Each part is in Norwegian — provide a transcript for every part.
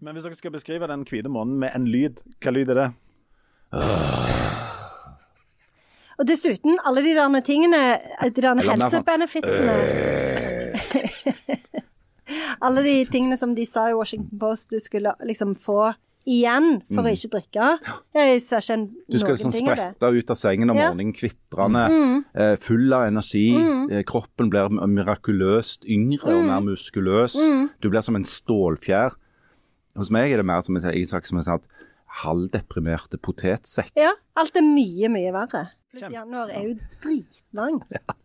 Men hvis dere skal beskrive den hvite månen med en lyd, hva lyd er det? Og dessuten, alle de der tingene, de der Eller mer sånn, helsebenefitsene Alle de tingene som de sa i Washington Post du skulle liksom få igjen for å ikke drikke. Jeg ser ikke en- Mm. Du skal noen liksom ting av det. sprette ut av sengen om Ja. morgenen, kvitrende, mm. full av energi. Mm. kroppen blir mirakuløst yngre og mer muskuløs. Du blir som en stålfjær. Hos meg er det mer som en, jeg sagt, som en sånn halvdeprimerte potetsekk. Ja, alt er mye, mye verre. Pluss januar er jo dritlang.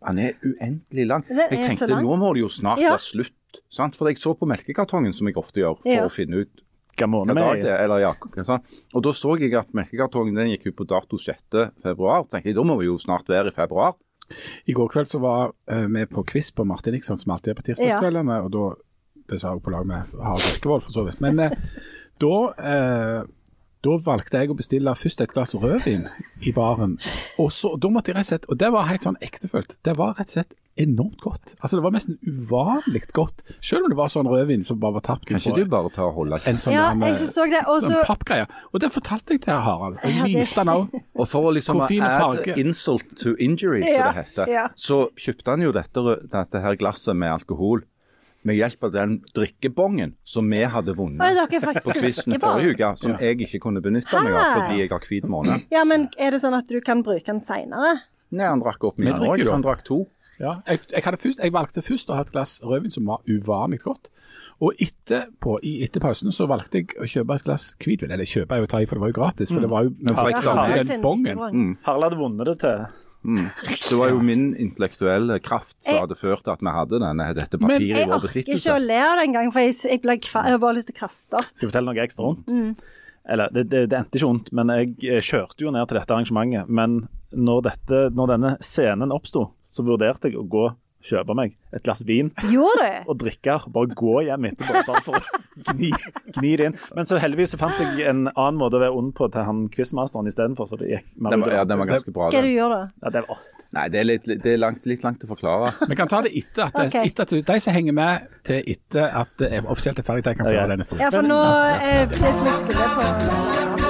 Han er uendelig lang. Er Jeg tenkte lang. nå må det jo snart Ja. være slutt. Sant? For jeg så på melkekartongen, som jeg ofte gjør, for Ja. å finne ut Hva hva måned vi det er er. Eller, ja, sånn. Og da så jeg at melkekartongen den gikk ut på dato 6. februar. tenkte jeg, Da må vi jo snart være i februar. I går kveld så var eh, vi på quiz på Martin Nixon, som alltid er på tirsdagskveldene. Og da dessverre på lag med Harald Birkevold, for så vidt. Men eh, da, eh, da valgte jeg å bestille først et glass rødvin i baren. Og så, da måtte jeg rett og slett, og det var helt sånn ektefølt, det var rett og slett enormt godt. Altså Det var nesten uvanlig godt, selv om det var sånn rødvin som bare var tapt. Kan ikke du bare ta og holde en sånn, Ja, en, jeg så det. Og sånn pappgreie. Og det fortalte jeg til Harald. Ja, Jeg det- viste han òg. Og for å liksom add insult to injury, som Ja, det heter, ja. så kjøpte han jo dette, dette her glasset med alkohol med hjelp av den drikkebongen som vi hadde vunnet på quizen forrige uke, som jeg ikke kunne benytte meg av fordi jeg har hvit måne. Ja, men er det sånn at du kan bruke den seinere? Nei, han drakk opp drikker òg. Han drakk to. Ja, jeg, jeg, hadde først, jeg valgte først å ha et glass rødvin som var uvanlig godt. Og etterpå, i etter pausen så valgte jeg å kjøpe et glass hvitvin. Eller kjøpe er jo å ta i, for det var jo gratis. For det var jo Men for ja, den bongen. drikkebong. Harald hadde vunnet det til Det var jo min intellektuelle kraft som Jeg- hadde ført til at vi hadde denne, dette papiret i vår besittelse. Jeg orker ikke å le av det engang, for jeg, jeg, ble kva, jeg har bare lyst til å kaste. Skal jeg fortelle noe ekstra vondt? Mm. Eller, det, det, det endte ikke vondt, men jeg eh, kjørte jo ned til dette arrangementet. Men når, dette, når denne scenen oppsto, så vurderte jeg å gå kjøpe meg et glass vin Gjorde og drikke. Bare gå hjem etterpå bare for å gni, gni det inn. Men så heldigvis så fant jeg en annen måte å være ond på til han quizmasteren istedenfor. Så det gikk mer Den ut var, ja, den var ganske bra. Hva du gjør da? ja, det var, Nei, det er, litt, det er langt, litt langt å forklare. Vi kan ta det etter at, okay. etter at du, de som henger med til etter at det er offisielt er ferdig, de kan få Ja, ja. den historien. Ja, for nå eh, Det som jeg skulle på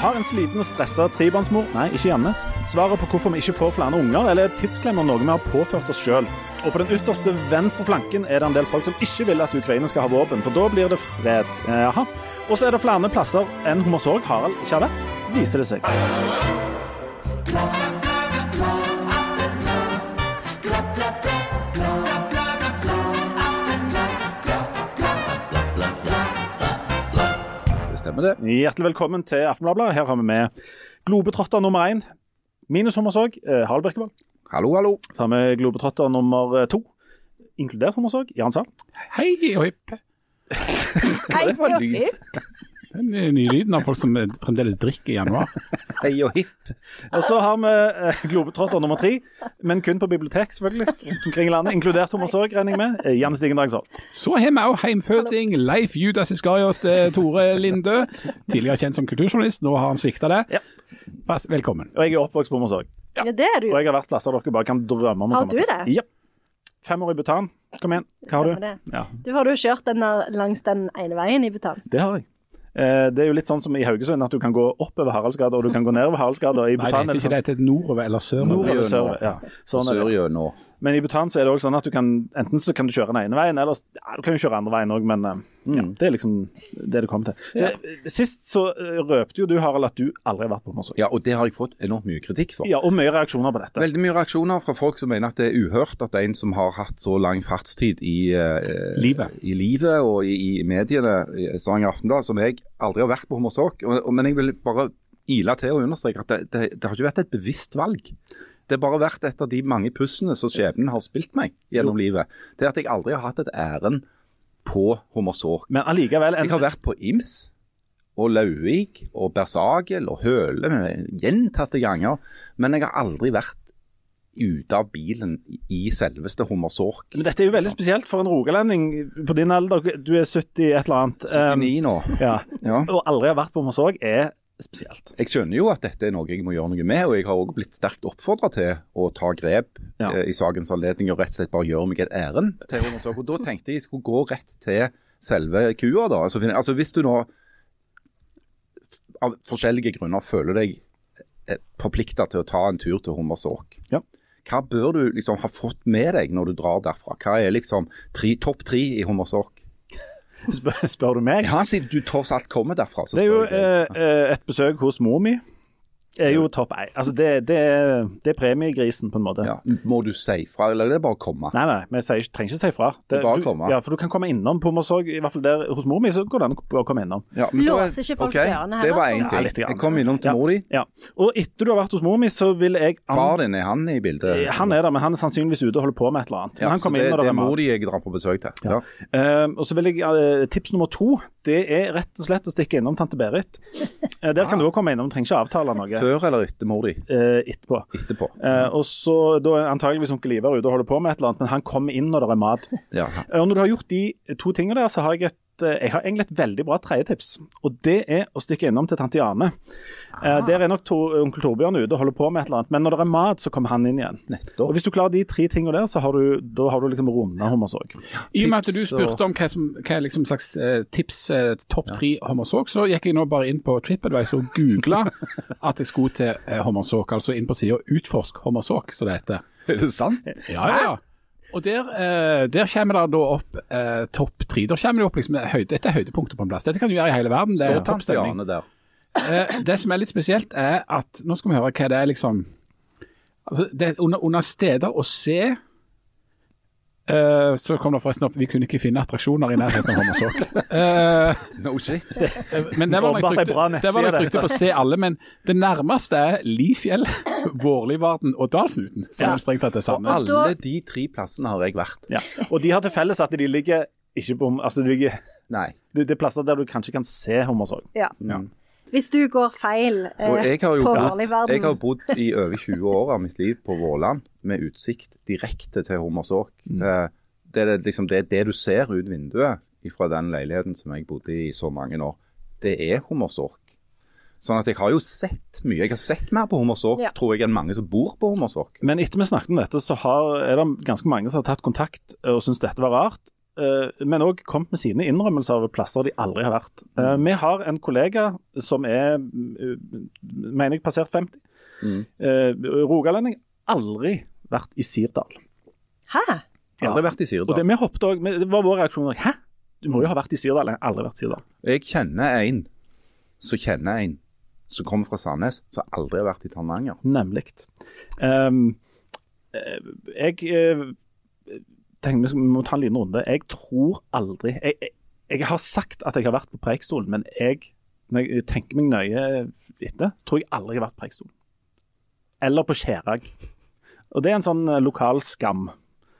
Har en sliten og stressa trebarnsmor Nei, ikke Janne. Svaret på hvorfor vi ikke får flere unger, eller er tidsklemmer noe vi har påført oss sjøl. Og på den ytterste venstre flanken er det en del folk som ikke vil at Ukraina skal ha våpen, for da blir det fred. Eh, Jaha. Og så er det flere plasser enn Hommersåk Harald ikke har vært, viser det seg. Stemmer, det. Hjertelig velkommen til Aftenbladet. Her har vi med globetrotter nummer én, minus Hommersåk, eh, Harald Birkevold. Hallo, hallo. Så har vi globetrotter nummer to, inkludert Hommersåk, Jan Sand. Hei og hipp. Hei, Det var ja, lyd. er Den nye lyden av folk som fremdeles drikker i januar. Hei og hipp. Og så har vi eh, globetrotter nummer tre, men kun på bibliotek, selvfølgelig. Omkring landet, inkludert Hommersåk, regner jeg med. Eh, Janne Stigen Drangsvold. Så har vi òg heimføding Leif Judas Iskariot eh, Tore Lindø. Tidligere kjent som kulturjournalist, nå har han svikta det. Ja. Pass, velkommen. Og jeg er oppvokst på Hommersåk. ja, det er du. Og jeg har vært plasser dere bare kan drømme om å Har komme du det? Ja. Fem år i Butan. Kom igjen, hva har du? Ja, Du har jo kjørt den langs den ene veien i Butan. det har jeg. Eh, det er jo litt sånn som i Haugesund, at du kan gå oppover Haraldsgata og du kan gå nedover Haraldsgata. I Nei, det heter er ikke sånn det. Det heter nordover eller sørover. nord eller Sør- sør. Ja. Sånn er. Men i Bhutan så er det også sånn at du kan enten så kan du kjøre den ene veien, eller ja, du kan jo kjøre andre veien òg, men mm, ja, det er liksom det det kommer til. Ja. sist så eh, røpte jo du, Harald, at du aldri har vært på Hommersåk. Ja, og det har jeg fått enormt mye kritikk for. Ja, og mye reaksjoner på dette. Veldig mye reaksjoner fra folk som mener at det er uhørt at en som har hatt så lang fartstid i, eh, Livet. i livet og i, i mediene, i Stavanger Aftenblad, som jeg aldri har vært på Hommersåk. Men jeg vil bare ile til og understreke at det, det, det har ikke vært et bevisst valg. Det har bare vært et av de mange pussene som skjebnen har spilt meg gjennom livet. Det er at jeg aldri har hatt et ærend på Hommersåk. Men allikevel en, Jeg har vært på Ims og Lauvik og Bersagel og Høle gjentatte ganger, men jeg har aldri vært ute av bilen i selveste Hummersåk. Men dette er jo veldig spesielt for en rogalending på din alder. Du er 70 et eller annet. 79 nå. Um, ja. Ja. Og aldri har vært på Hommersåk er spesielt. Jeg skjønner jo at dette er noe jeg må gjøre noe med, og jeg har også blitt sterkt oppfordra til å ta grep Ja. eh, i sakens anledning og rett og slett bare gjøre meg et ærend til Homosak. Og da tenkte jeg jeg skulle gå rett til selve kua, da. Altså, altså hvis du nå av forskjellige grunner føler deg forplikta til å ta en tur til Hummersåk, Ja. hva bør du liksom ha fått med deg når du drar derfra? Hva er liksom topp tre i Hummersåk? Spør, spør du meg? Ja, siden du tross alt kommer derfra, så Det er jo eh, eh, et besøk hos mor mi. Er jo topp én. Altså, det, det, er- det er premiegrisen, på en måte. Ja. Må du si fra, eller er det bare å komme? Nei, nei, vi sier, trenger ikke si fra. Det er bare å du, komme. Ja, for du kan komme innom på Morsog, i hvert fall der hos mor mi, så går det an å komme innom. Ja, men er- Låser ikke folk okay, dørene Det var én ting. Ja. Jeg kom innom til Ja. mor di. Ja. Og etter du har vært hos mor mi, så vil jeg an- Far din, er han i bildet? Han er der, men han er sannsynligvis ute og holder på med et eller annet. Men ja, han så kommer det, inn når det det er er mor di jeg drar på besøk til. Ja. Uh, og så vil jeg, uh, Tips nummer to det er rett og slett å stikke innom tante Berit. Uh, der kan du òg komme innom, trenger ikke avtale noe Før eller etter mor di? eh, etterpå. Etterpå. Eh, og så Da er antageligvis onkel Ivar ute og holder på med et eller annet, men han kommer inn når det er mat. Ja. Eh, Og Når du har gjort de to tingene der, så har jeg et eh, jeg har egentlig et veldig bra tredjetips. Og det er å stikke innom til tante Jane. Ah. der er nok to, onkel Torbjørn ute og holder på med et eller annet, men når det er mat, så kommer han inn igjen. Og Hvis du klarer de tre tingene der, så har du, da har du liksom runda Hummersåk. I og med at du spurte om hva, som, hva er liksom slags eh, tips eh, topp tre Hommersåk, så gikk jeg nå bare inn på TripAdvice og googla at jeg skulle til eh, altså inn på sida Utforsk Hommersåk, som det heter. Er det sant? Ja, ja, ja. Og der, eh, der kommer det da opp eh, topp tre. Der kommer det opp liksom, høyde, Dette er høydepunktet på en plass. Dette kan du gjøre i hele verden. Det Står tante. Jane der? Eh, det som er litt spesielt, er at Nå skal vi høre hva det er, liksom altså, det er under, under steder å se eh, så kom det forresten opp Vi kunne ikke finne attraksjoner i nærheten av Hommersåk. Uh, No shit. men det var nok jeg trykte, det trykte på å se alle. Men det nærmeste er Lifjell, Vårlivarden og Dalsnuten, som Ja. er strengt tatt til Og Sandnes. alle de tre plassene har jeg vært. Ja. Og de har til felles at de ligger ikke på Altså, de ligger, Nei. det det er plasser der du kanskje kan se Hummersåk. Ja. Ja. Hvis du går feil eh, på Vårliverden jeg har bodd i over 20 år av mitt liv på Våland med utsikt direkte til Hummersåk. Eh, Det, er liksom, det er det du ser ut vinduet fra den leiligheten som jeg bodde i i så mange år. Det er Hommersåk. Sånn at jeg har jo sett mye. Jeg har sett mer på Hommersåk Ja. tror jeg, enn mange som bor på Hommersåk. Men etter vi snakket om dette, så har, er det ganske mange som har tatt kontakt og syns dette var rart. Eh, Men òg kommet med sine innrømmelser av plasser de aldri har vært. Eh, Vi har en kollega som er, eh, mener jeg, passert 50. Mm. Eh, Rogalending. Aldri vært i Sirdal. Hæ? Aldri vært i Og det Sirdal. vi hoppet også, det var vår reaksjon. Hæ? Du må jo ha vært i Sirdal. Jeg har aldri vært i Sirdal. Jeg kjenner en som kjenner en som kommer fra Sandnes, som aldri har vært i Tananger. Nemlig. Um, eh, jeg tenker vi må ta en liten runde. Jeg tror aldri jeg, jeg, jeg har sagt at jeg har vært på Preikestolen, men jeg, når jeg tenker meg nøye etter, tror jeg aldri jeg har vært på Preikestolen. Eller på Skjærag. Og det er en sånn eh, lokal skam.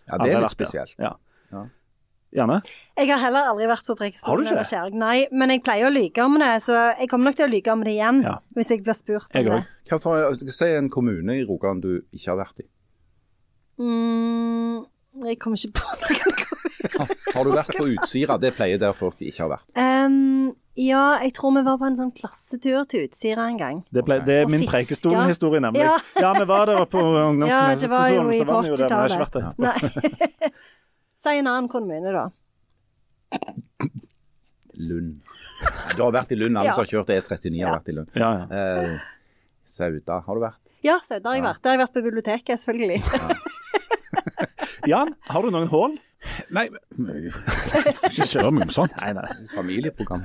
Ja, det er litt spesielt. Ja. Ja. Gjerne. Jeg har heller aldri vært på Preikestolen eller det? Nei, men jeg pleier å lyge om det, så jeg kommer nok til å lyge om det igjen. Ja. Hvis jeg blir spurt om det. Hva for, Si en kommune i Rogaland du ikke har vært i. Mm, jeg kommer ikke på noen. Har du vært på Utsira? Det pleier der folk ikke har vært. Um, ja, jeg tror vi var på en sånn klassetur til Utsira en gang. Det, ble, det er min. Preikestolen-historie, nemlig. Ja. Ja. vi var der på Ja, det var jo ungdomsskolen, i så var vi jo der, men har ikke vært der. Nei. Si en annen kommune, da. Lund. Du har vært i Lund. Alle som har kjørt E39 har vært i Lund. Ja, ja. Eh, Sauda, har du vært? Ja, Sauda har jeg vært. Der har jeg vært på biblioteket, selvfølgelig. Jan, har du noen hull? Nei, ikke spør meg om sånt. Nei, nei. Familieprogram.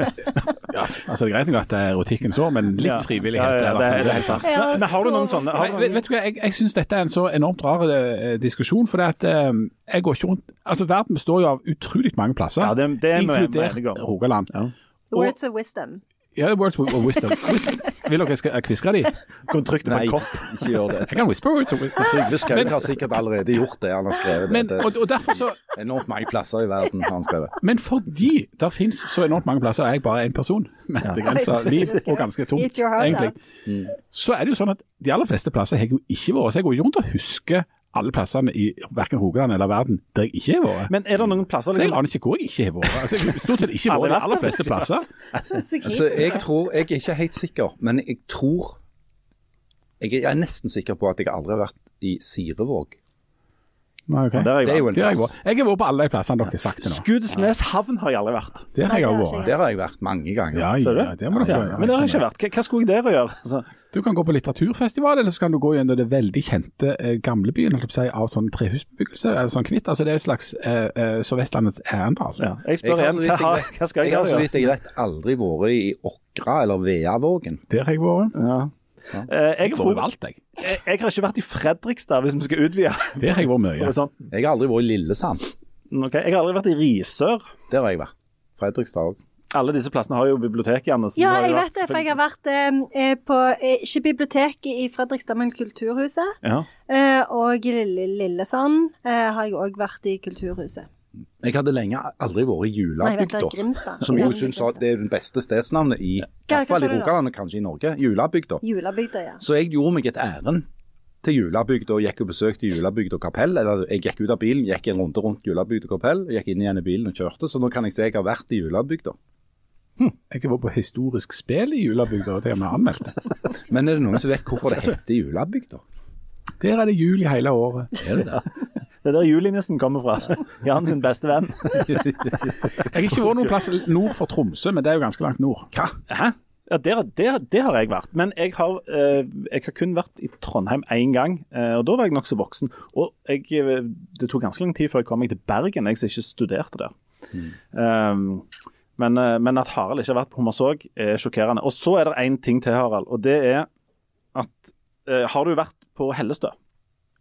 Ja, altså Det er greit nok at det er erotikken så, men litt Ja. frivillighet Ja, ja, det, det. det er helt sant. Men, men har du noen sånne? Nei, du vet, du hva, Jeg, jeg syns dette er en så enormt rar eh, diskusjon. For det at eh, jeg går ikke rundt Altså Verden består jo av utrolig mange plasser, Ja, det- det er inkludert. Rogaland. Ja. Words of wisdom. Ja, words of wisdom. Whis Vil dere jeg skal kviskre de? Kom det på Nei, en kopp. ikke gjør det. Jeg kan whisper words of wisdom. Trygve Skaug har sikkert allerede gjort det. Han har skrevet Men, det. og, og derfor så er enormt mange plasser i verden har han skrevet. Men fordi det finnes så enormt mange plasser, er jeg bare én person med begrensa liv og ganske tomt, egentlig. Så er det jo sånn at de aller fleste plasser har jeg jo ikke vært. Så jeg går ikke rundt og husker alle plassene i hverken Rogaland eller verden der jeg ikke har vært. Men er det noen plasser Jeg liksom, aner ikke hvor jeg ikke har vært. Altså, jeg har stort sett ikke vært de aller fleste plasser. Altså, jeg tror, jeg er ikke helt sikker, men jeg tror Jeg er nesten sikker på at jeg aldri har vært i Sirevåg. Nei, ok. Der har jeg Det er jo en jeg plass. vært. Jeg har vært på alle de plassene dere har sagt nå. Skudenesnes havn har jeg aldri vært. Der har jeg vært. Der har jeg vært mange ganger. Ja, ja, det må dere Ja, men det har jeg ikke vært. Hva, skulle jeg der å gjøre? Altså, Du kan gå på litteraturfestival, eller så kan du gå gjennom det veldig kjente eh, gamlebyen si, av sånn trehusbebyggelse. eller sånn kvitt. Altså, det er et slags eh, eh, Sør-Vestlandets Arendal. ja. Jeg spør igjen, hva, hva skal jeg Jeg har så vidt jeg vet aldri vært i Åkra eller Veavågen. Der har jeg vært. Ja. Eh, jeg, Jeg tror, alt, jeg. jeg, jeg har ikke vært i Fredrikstad, hvis vi skal utvide. Det har jeg vært mye. Sånn. Jeg har aldri vært i Lillesand. Okay. Jeg har aldri vært i Risør. Der har jeg vært. Fredrikstad òg. Alle disse plassene har jo bibliotek, Janne. Ja, jeg vært vet det, for jeg har vært eh, eh, på eh, Ikke biblioteket i Fredrikstad, men Kulturhuset. Ja. Eh, og i Lillesand eh, har jeg òg vært i Kulturhuset. Jeg hadde lenge aldri vært i Julabygda. Som jo syns det er det beste stedsnavnet i, hvert fall i? Rogaland, og kanskje i Norge. Julabygda. Julabygda, ja. Så jeg gjorde meg et ærend til Julabygda og gikk og besøkte Julabygda kapell. Eller jeg gikk ut av bilen, gikk en runde rundt Julabygda kapell, gikk inn igjen i bilen og kjørte. Så nå kan jeg si jeg har vært i Julabygda. Jeg har vært på historisk spill i Julabygda, og til og med anmeldt. Men er det noen som vet hvorfor det heter Julabygda? Der er det jul i hele året. Er det det? Det er der julenissen kommer fra. Jan sin beste venn. Jeg har ikke vært noen plass nord for Tromsø, men det er jo ganske langt nord. Hva? Hæ? Ja, det, det, det har jeg vært. Men jeg har, eh, jeg har kun vært i Trondheim én gang, eh, og da var jeg nokså voksen. Og jeg, eh, det tok ganske lang tid før jeg kom meg til Bergen, jeg som ikke studerte der. Um, men, eh, men at Harald ikke har vært på Hommersåk, er sjokkerende. Og så er det én ting til, Harald, og det er at eh, Har du vært på Hellestø?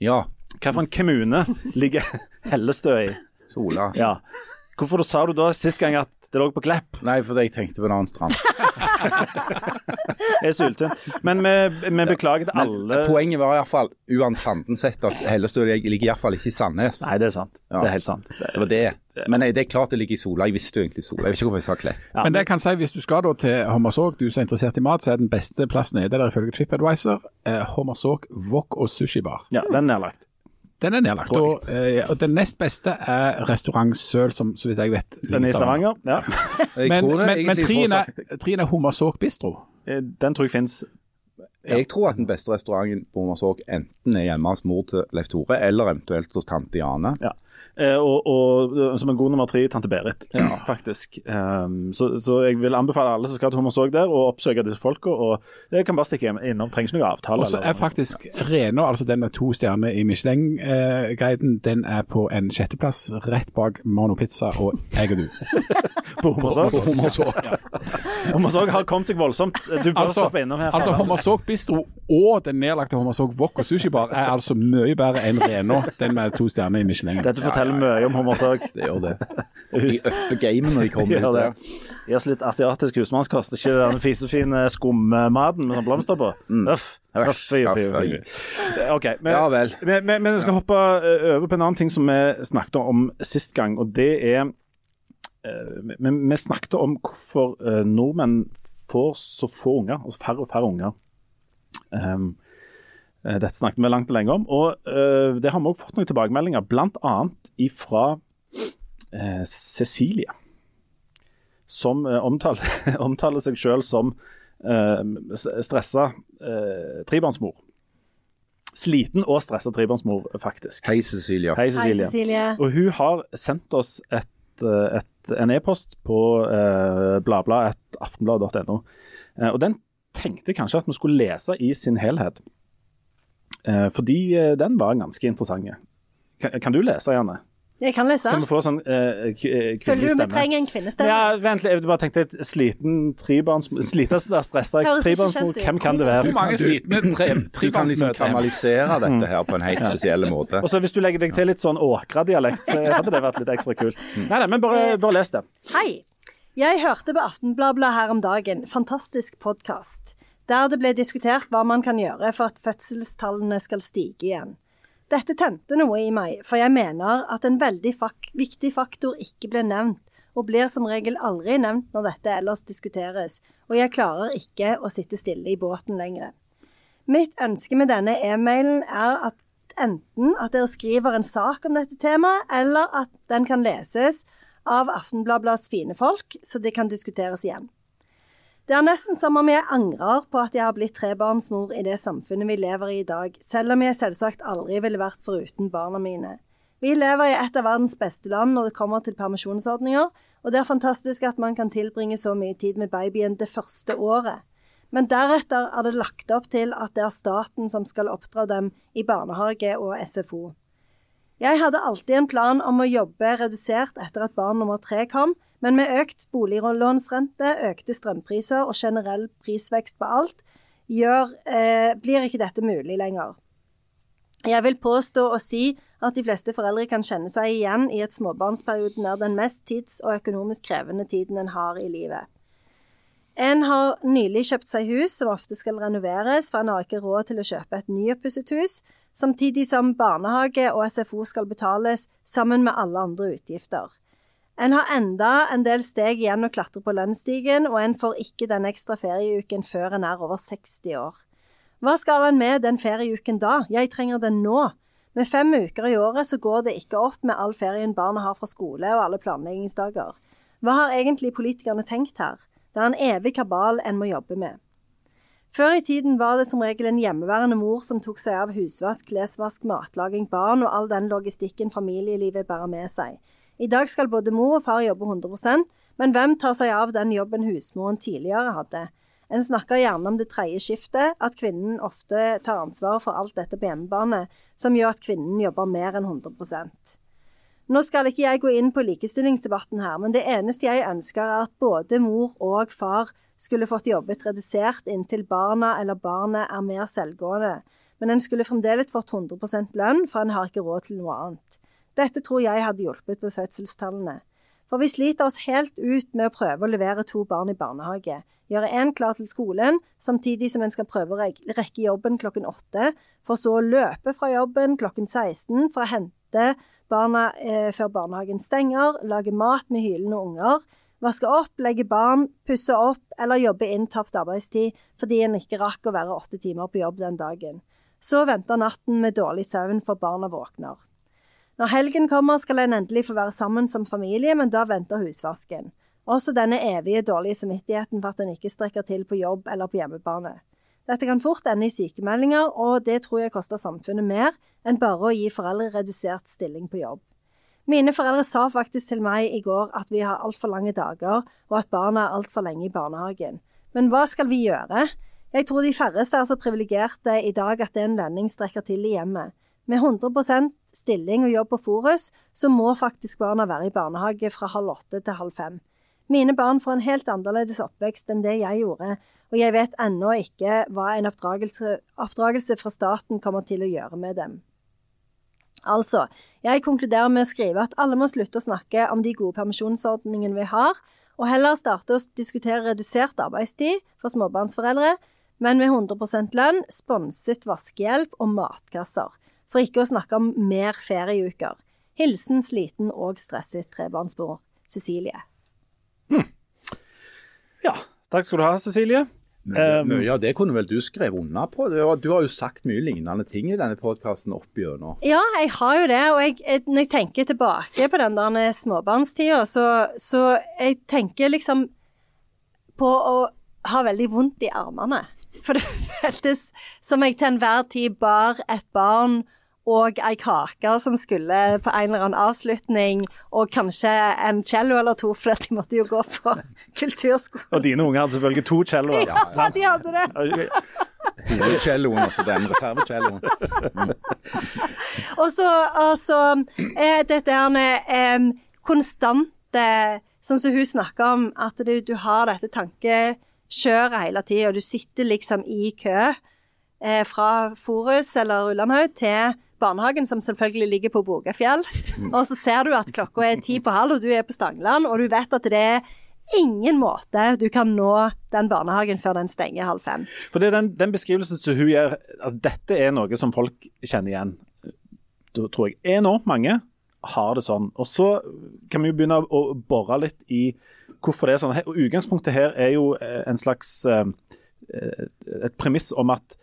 Ja. Hvilken kommune ligger Hellestø i? Sola. Ja. Hvorfor sa du da sist gang at det lå på Klepp? Nei, fordi jeg tenkte på en annen strand. Jeg er sulten. Men vi, vi beklager til alle Poenget var iallfall, uansett fanden sett, at Hellestø ligger iallfall ikke i Sandnes. Nei, det er sant. Ja. Det er helt sant. Det Det var det. Men nei, det er klart det ligger i Sola. Jeg visste jo egentlig Sola. Jeg vet ikke hvorfor jeg sa Klepp. Ja, Men det jeg kan si, hvis du skal da til Hommersåk, du som er interessert i mat, så er den beste plassen nede der ifølge TripAdvisor eh, Hommersåk wok og sushibar. Ja, den er nedlagt. Den er nedlagt. Og, eh, og den nest beste er restaurant Søl, som så vidt jeg vet Den er i Stavanger. Ja. Men, men, men trien er, trien er Hommersåk bistro. Eh, Den tror jeg fins. Jeg tror at den beste restauranten på Hummersåk enten er hjemme hos mor til Leif Tore, eller eventuelt hos tante Jane. Ja. Eh, og, og eh, som en god nummer tre, tante Berit, faktisk. Um, så, så jeg vil anbefale alle som skal til Hommersåk der, å oppsøke disse folka. Og jeg kan bare stikke innom, trenger ikke noen avtale. Og så er faktisk Reno altså den med to stjerner i Michelin-guiden, den er på en sjetteplass rett bak Mono Pizza og Jeg og du. på. Hommersåk. Hommersåk har kommet seg voldsomt. Du bør Altså, stoppe innom her. altså Hommersåk bistro og den nedlagte Hommersåk wok og sushibar er altså mye bedre enn Reno den med to stjerner i Michelin. Dette forteller mye om hummersøk. Det gjør det. De upper gamet når de kommer ut der. Gi oss litt asiatisk husmannskost, ikke den fisefine skummaten med sånn blomster på. Uff. Uff, uff, uff, fy. OK. Men, Ja vel. men, men, men jeg skal hoppe eh, over på en annen ting som vi snakket om sist gang, og det er Men Vi, vi snakket om hvorfor eh, nordmenn får så få unger, og færre og færre unger. Um, eh, dette snakket vi langt og lenge om, og eh, det har vi også fått noen tilbakemeldinger, bl.a. ifra eh, Cecilie som eh, omtaler, omtaler seg selv som eh, stressa eh, trebarnsmor. Sliten og stressa trebarnsmor, faktisk. Hei, Cecilia. Hei, Hei, Cecilie. Cecilie. Og hun har sendt oss et, eh, et, en e-post på eh, bladblad.aftenblad.no. Eh, og den tenkte kanskje at vi skulle lese i sin helhet. Eh, fordi eh, den var ganske interessant. Kan, kan du lese, Janne? Jeg kan lese. Kan vi få sånn eh, kvinnelig stemme? Føler du vi trenger en kvinnestemme? Ja, vent litt. Jeg bare tenkte et sliten trebarns... Sliten, stressa trebarnsmor. Hvem kan det være? Hvor mange slitne trebarnsmødre? Du kan liksom kanalisere dette her på en helt spesiell måte. Og så Hvis du legger deg til litt sånn Åkra-dialekt, så hadde det vært litt ekstra kult. Nei, nei, men bare, bare les det. Hei. Jeg hørte på Aftenbladet her om dagen. Fantastisk podkast. Der det ble diskutert hva man kan gjøre for at fødselstallene skal stige igjen. Dette tente noe i meg, for jeg mener at en veldig fak viktig faktor ikke ble nevnt, og blir som regel aldri nevnt når dette ellers diskuteres, og jeg klarer ikke å sitte stille i båten lenger. Mitt ønske med denne e-mailen er at enten at dere skriver en sak om dette temaet, eller at den kan leses av Aftenbladblads fine folk, så det kan diskuteres igjen. Det er nesten som om jeg angrer på at jeg har blitt trebarnsmor i det samfunnet vi lever i i dag, selv om jeg selvsagt aldri ville vært foruten barna mine. Vi lever i et av verdens beste land når det kommer til permisjonsordninger, og det er fantastisk at man kan tilbringe så mye tid med babyen det første året. Men deretter er det lagt opp til at det er staten som skal oppdra dem i barnehage og SFO. Jeg hadde alltid en plan om å jobbe redusert etter at barn nummer tre kom, men med økt boliglånsrente, økte strømpriser og generell prisvekst på alt, gjør, eh, blir ikke dette mulig lenger. Jeg vil påstå og si at de fleste foreldre kan kjenne seg igjen i at småbarnsperioden er den mest tids- og økonomisk krevende tiden en har i livet. En har nylig kjøpt seg hus som ofte skal renoveres, for en har ikke råd til å kjøpe et nyoppusset hus, samtidig som barnehage og SFO skal betales sammen med alle andre utgifter. En har enda en del steg igjen å klatre på lønnsstigen, og en får ikke den ekstra ferieuken før en er over 60 år. Hva skal en med den ferieuken da? Jeg trenger den nå. Med fem uker i året så går det ikke opp med all ferien barna har fra skole og alle planleggingsdager. Hva har egentlig politikerne tenkt her? Det er en evig kabal en må jobbe med. Før i tiden var det som regel en hjemmeværende mor som tok seg av husvask, klesvask, matlaging, barn og all den logistikken familielivet bærer med seg. I dag skal både mor og far jobbe 100% men hvem tar seg av den jobben husmoren tidligere hadde? En snakker gjerne om det tredje skiftet, at kvinnen ofte tar ansvar for alt dette på hjemmebane, som gjør at kvinnen jobber mer enn 100% Nå skal ikke jeg gå inn på likestillingsdebatten her, men det eneste jeg ønsker er at både mor og far skulle fått jobbet redusert inntil barna eller barnet er mer selvgående, men en skulle fremdeles fått 100% lønn, for en har ikke råd til noe annet. Dette tror jeg hadde hjulpet på fødselstallene. For vi sliter oss helt ut med å prøve å levere to barn i barnehage, gjøre én klar til skolen, samtidig som en skal prøve å rekke jobben klokken åtte, for så å løpe fra jobben klokken 16 for å hente barna eh, før barnehagen stenger, lage mat med hylende unger, vaske opp, legge barn, pusse opp eller jobbe inn tapt arbeidstid fordi en ikke rakk å være åtte timer på jobb den dagen. Så venter natten med dårlig søvn for barna våkner. Når helgen kommer, skal en endelig få være sammen som familie, men da venter husvasken. Også denne evige dårlige samvittigheten for at en ikke strekker til på jobb eller på hjemmebane. Dette kan fort ende i sykemeldinger, og det tror jeg koster samfunnet mer enn bare å gi foreldre redusert stilling på jobb. Mine foreldre sa faktisk til meg i går at vi har altfor lange dager, og at barna er altfor lenge i barnehagen. Men hva skal vi gjøre? Jeg tror de færreste er så privilegerte i dag at en lønning strekker til i hjemmet. Med 100% stilling og jobb på Forus, så må faktisk barna være i barnehage fra halv åtte til halv fem. Mine barn får en helt annerledes oppvekst enn det jeg gjorde, og jeg vet ennå ikke hva en oppdragelse, oppdragelse fra staten kommer til å gjøre med dem. Altså, jeg konkluderer med å skrive at alle må slutte å snakke om de gode permisjonsordningene vi har, og heller starte å diskutere redusert arbeidstid for småbarnsforeldre, men med 100% lønn, sponset vaskehjelp og matkasser for ikke å snakke om mer ferieuker. Hilsen sliten og stresset trebarnsmor Cecilie. Mm. Ja, takk skal du ha, Cecilie. Mye, mye av det kunne vel du skrevet under på? Du, du, har jo sagt mye lignende ting i denne podkasten opp gjennom. Ja, jeg har jo det. Og jeg, når jeg tenker tilbake på den der småbarnstida, så, så jeg tenker liksom på å ha veldig vondt i armene. For det føltes som jeg til enhver tid bar et barn og ei kake som skulle på en eller annen avslutning, og kanskje en cello eller to, for de måtte jo gå på kulturskole. Og dine unger hadde selvfølgelig to celloer. Ja, ja, de hadde det. Hovedcelloen, altså den reservecelloen. Mm. og så, altså så eh, dette her eh, konstante Sånn som hun snakker om, at du, du har dette tankekjøret hele tida, og du sitter liksom i kø eh, fra Forus eller Ullandhaug til barnehagen, som selvfølgelig ligger på Bogafjell. Og så ser du at klokka er ti på halv, og du er på Stangeland, og du vet at det er ingen måte du kan nå den barnehagen før den stenger halv fem. For det er den, den beskrivelsen som hun gjør, altså dette er noe som folk kjenner igjen. Da tror jeg enormt mange har det sånn. Og så kan vi jo begynne å bore litt i hvorfor det er sånn. Utgangspunktet her er jo eh, en slags eh, et premiss om at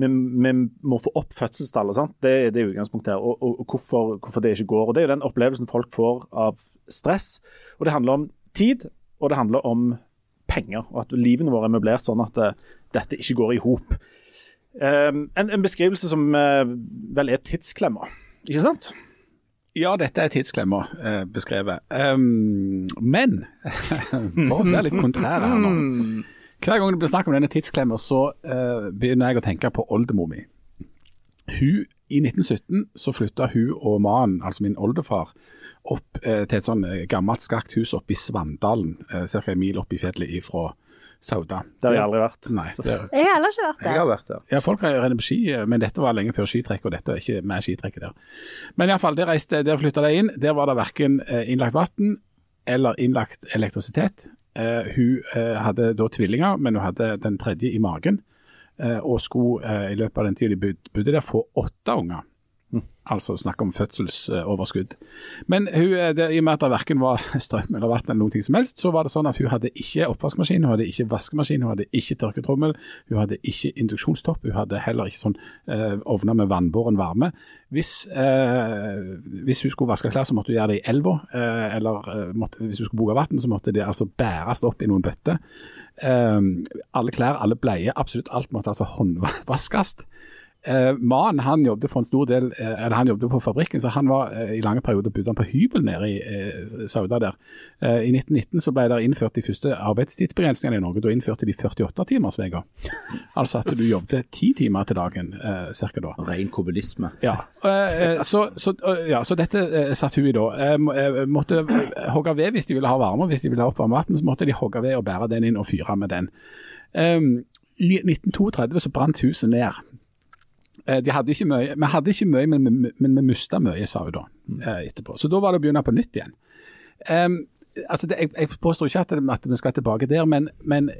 vi, vi må få opp fødselstallet. sant? Det, det er utgangspunktet her. Og, og, og hvorfor, hvorfor, det ikke går. og Det er jo den opplevelsen folk får av stress. Og Det handler om tid, og det handler om penger. Og at livene våre er møblert sånn at uh, dette ikke går i hop. Um, en, en, beskrivelse som uh, vel er tidsklemma, ikke sant? Ja, dette er tidsklemma uh, beskrevet. Um, men for å være litt kontrær her nå. Hver gang det blir snakk om denne tidsklemma, så uh, begynner jeg å tenke på oldemor mi. Hun, I 1917 så flytta hun og mannen, altså min oldefar, opp uh, til et sånn eh, gammelt skakt hus oppe i Svandalen, uh, ca. en mil opp i fjellet ifra Sauda. Det har jeg aldri vært. Nei, det, jeg har heller ikke vært der. Jeg har vært der. Ja, folk har rennet på ski, men dette var lenge før skitrekk, og dette er ikke med skitrekket der. Men iallfall, der, reiste, der flytta de inn. Der var det verken innlagt vann eller innlagt elektrisitet. Uh, hun uh, hadde da tvillinger, men hun hadde den tredje i magen. Uh, og skulle i løpet av den tida de bodde der, få åtte unger. Altså snakk om fødselsoverskudd. Men hun, det, i og med at det verken var strøm eller vann eller noe som helst, så var det sånn at hun hadde ikke oppvaskmaskin, hun hadde ikke vaskemaskin, hun hadde ikke tørketrommel, hun hadde ikke induksjonstopp, hun hadde heller ikke sånn uh, ovner med vannbåren varme. Hvis, uh, hvis, hun skulle vaske klær, så måtte hun gjøre det i elva, uh, eller måtte, hvis hun skulle bruke vann, så måtte det altså bæres opp i noen bøtter. alle klær, alle bleier, absolutt alt måtte altså håndvaskes. Uh, Mannen han jobbet for en stor del, eh, han jobbet på fabrikken, så han var eh, i lange perioder bodde han på hybel nede i eh, Sauda der. I 1919 så ble det innført de første arbeidstidsbegrensningene i Norge. Da innførte de 48-timersveka. altså at du jobbet ti timer til dagen eh, cirka da. Ren kommunisme. Ja, så, så, ja, så, dette satt hun i da. måtte hogge ved hvis de ville ha varme, hvis de ville ha oppvarmet vann, så måtte de hogge ved og bære den inn og fyre med den. I 1932 så brant huset ned. Eh, de hadde ikke mye, vi hadde ikke mye, men, men, men vi mista mye, sa hun da eh, etterpå. Så da var det å begynne på nytt igjen. Um, altså det, jeg, jeg, påstår ikke at, at, vi skal tilbake der, men, men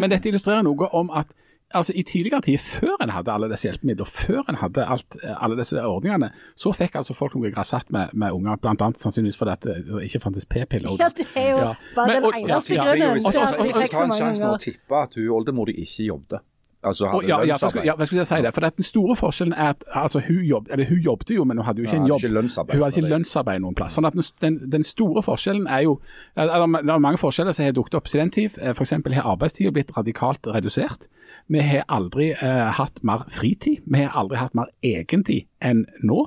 Men dette illustrerer noe om at altså I tidligere tid, før en hadde alle disse hjelpemidlene, før en hadde alt, alle disse ordningene, så fikk altså folk noe grasatt med, med unger, bl.a. sannsynligvis fordi det, det ikke fantes p-piller. Ja, det er jo ja. bare Men, den eneste grunnen til at ta en sjanse nå og tippe at hun oldemor ikke jobbet. Altså, oh, ja, ja, ja, hva skulle jeg si det? For Den store forskjellen er at altså, hun, jobb, eller, hun jobbet jo, men hun hadde jo ikke en jobb. Ikke hun hadde ikke lønnsarbeid noen plass. Sånn at den, den, store forskjellen er jo Det er mange forskjeller som har dukket opp siden tid. Eh, F.eks. har arbeidstida blitt radikalt redusert. Vi har aldri eh, hatt mer fritid. Vi har aldri hatt mer egentid enn nå.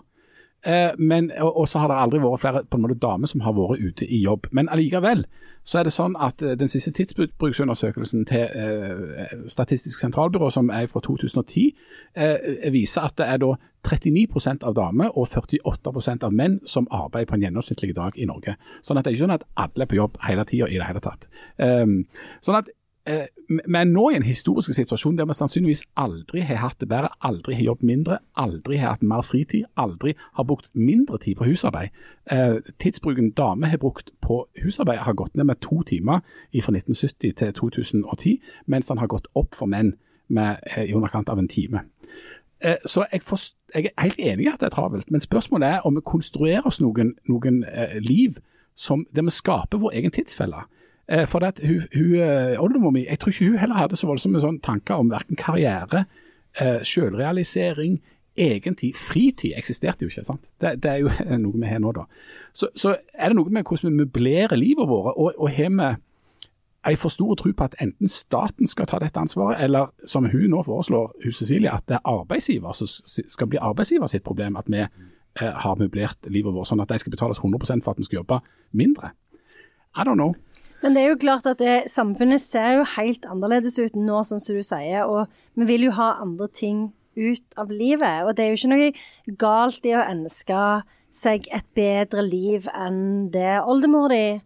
Eh, men, og, så har det aldri vært flere på en måte damer som har vært ute i jobb. Men allikevel så er det sånn at eh, den siste tidsbruksundersøkelsen til eh, Statistisk sentralbyrå, som er fra 2010, eh, viser at det er da 39% av damer og 48% av menn som arbeider på en gjennomsnittlig dag i Norge. Sånn at det er ikke sånn at alle er på jobb hele tida i det hele tatt. Um, sånn at vi er nå i en historisk situasjon der vi sannsynligvis aldri har hatt det bedre, aldri har jobbet mindre, aldri har hatt mer fritid, aldri har brukt mindre tid på husarbeid. Eh, tidsbruken damer har brukt på husarbeid har gått ned med to timer fra 1970 til 2010, mens den har gått opp for menn med eh, i underkant av en time. Eh, så jeg, forst, jeg, er helt enig i at det er travelt, men spørsmålet er om vi konstruerer oss noen, noen eh, liv som, der vi skaper vår egen tidsfelle. Eh, for at hun, hun eh, oldemor mi, jeg tror ikke hun heller hadde så voldsomme sånn tanker om verken karriere, eh, selvrealisering, egen tid. Fritid eksisterte jo ikke. sant? Det, det er jo noe vi har nå, da. Så, så, er det noe med hvordan vi møblerer livet vårt, og, og har vi en for stor tro på at enten staten skal ta dette ansvaret, eller som hun nå foreslår, hun Cecilie, at det er arbeidsgiver som skal bli arbeidsgiver sitt problem at vi har møblert livet vårt, sånn at de skal betales 100 for at vi skal jobbe mindre. I don't know. Men det er jo klart at det, samfunnet ser jo helt annerledes ut nå, sånn som du sier. Og vi vil jo ha andre ting ut av livet. Og det er jo ikke noe galt i å ønske seg et bedre liv enn det oldemor di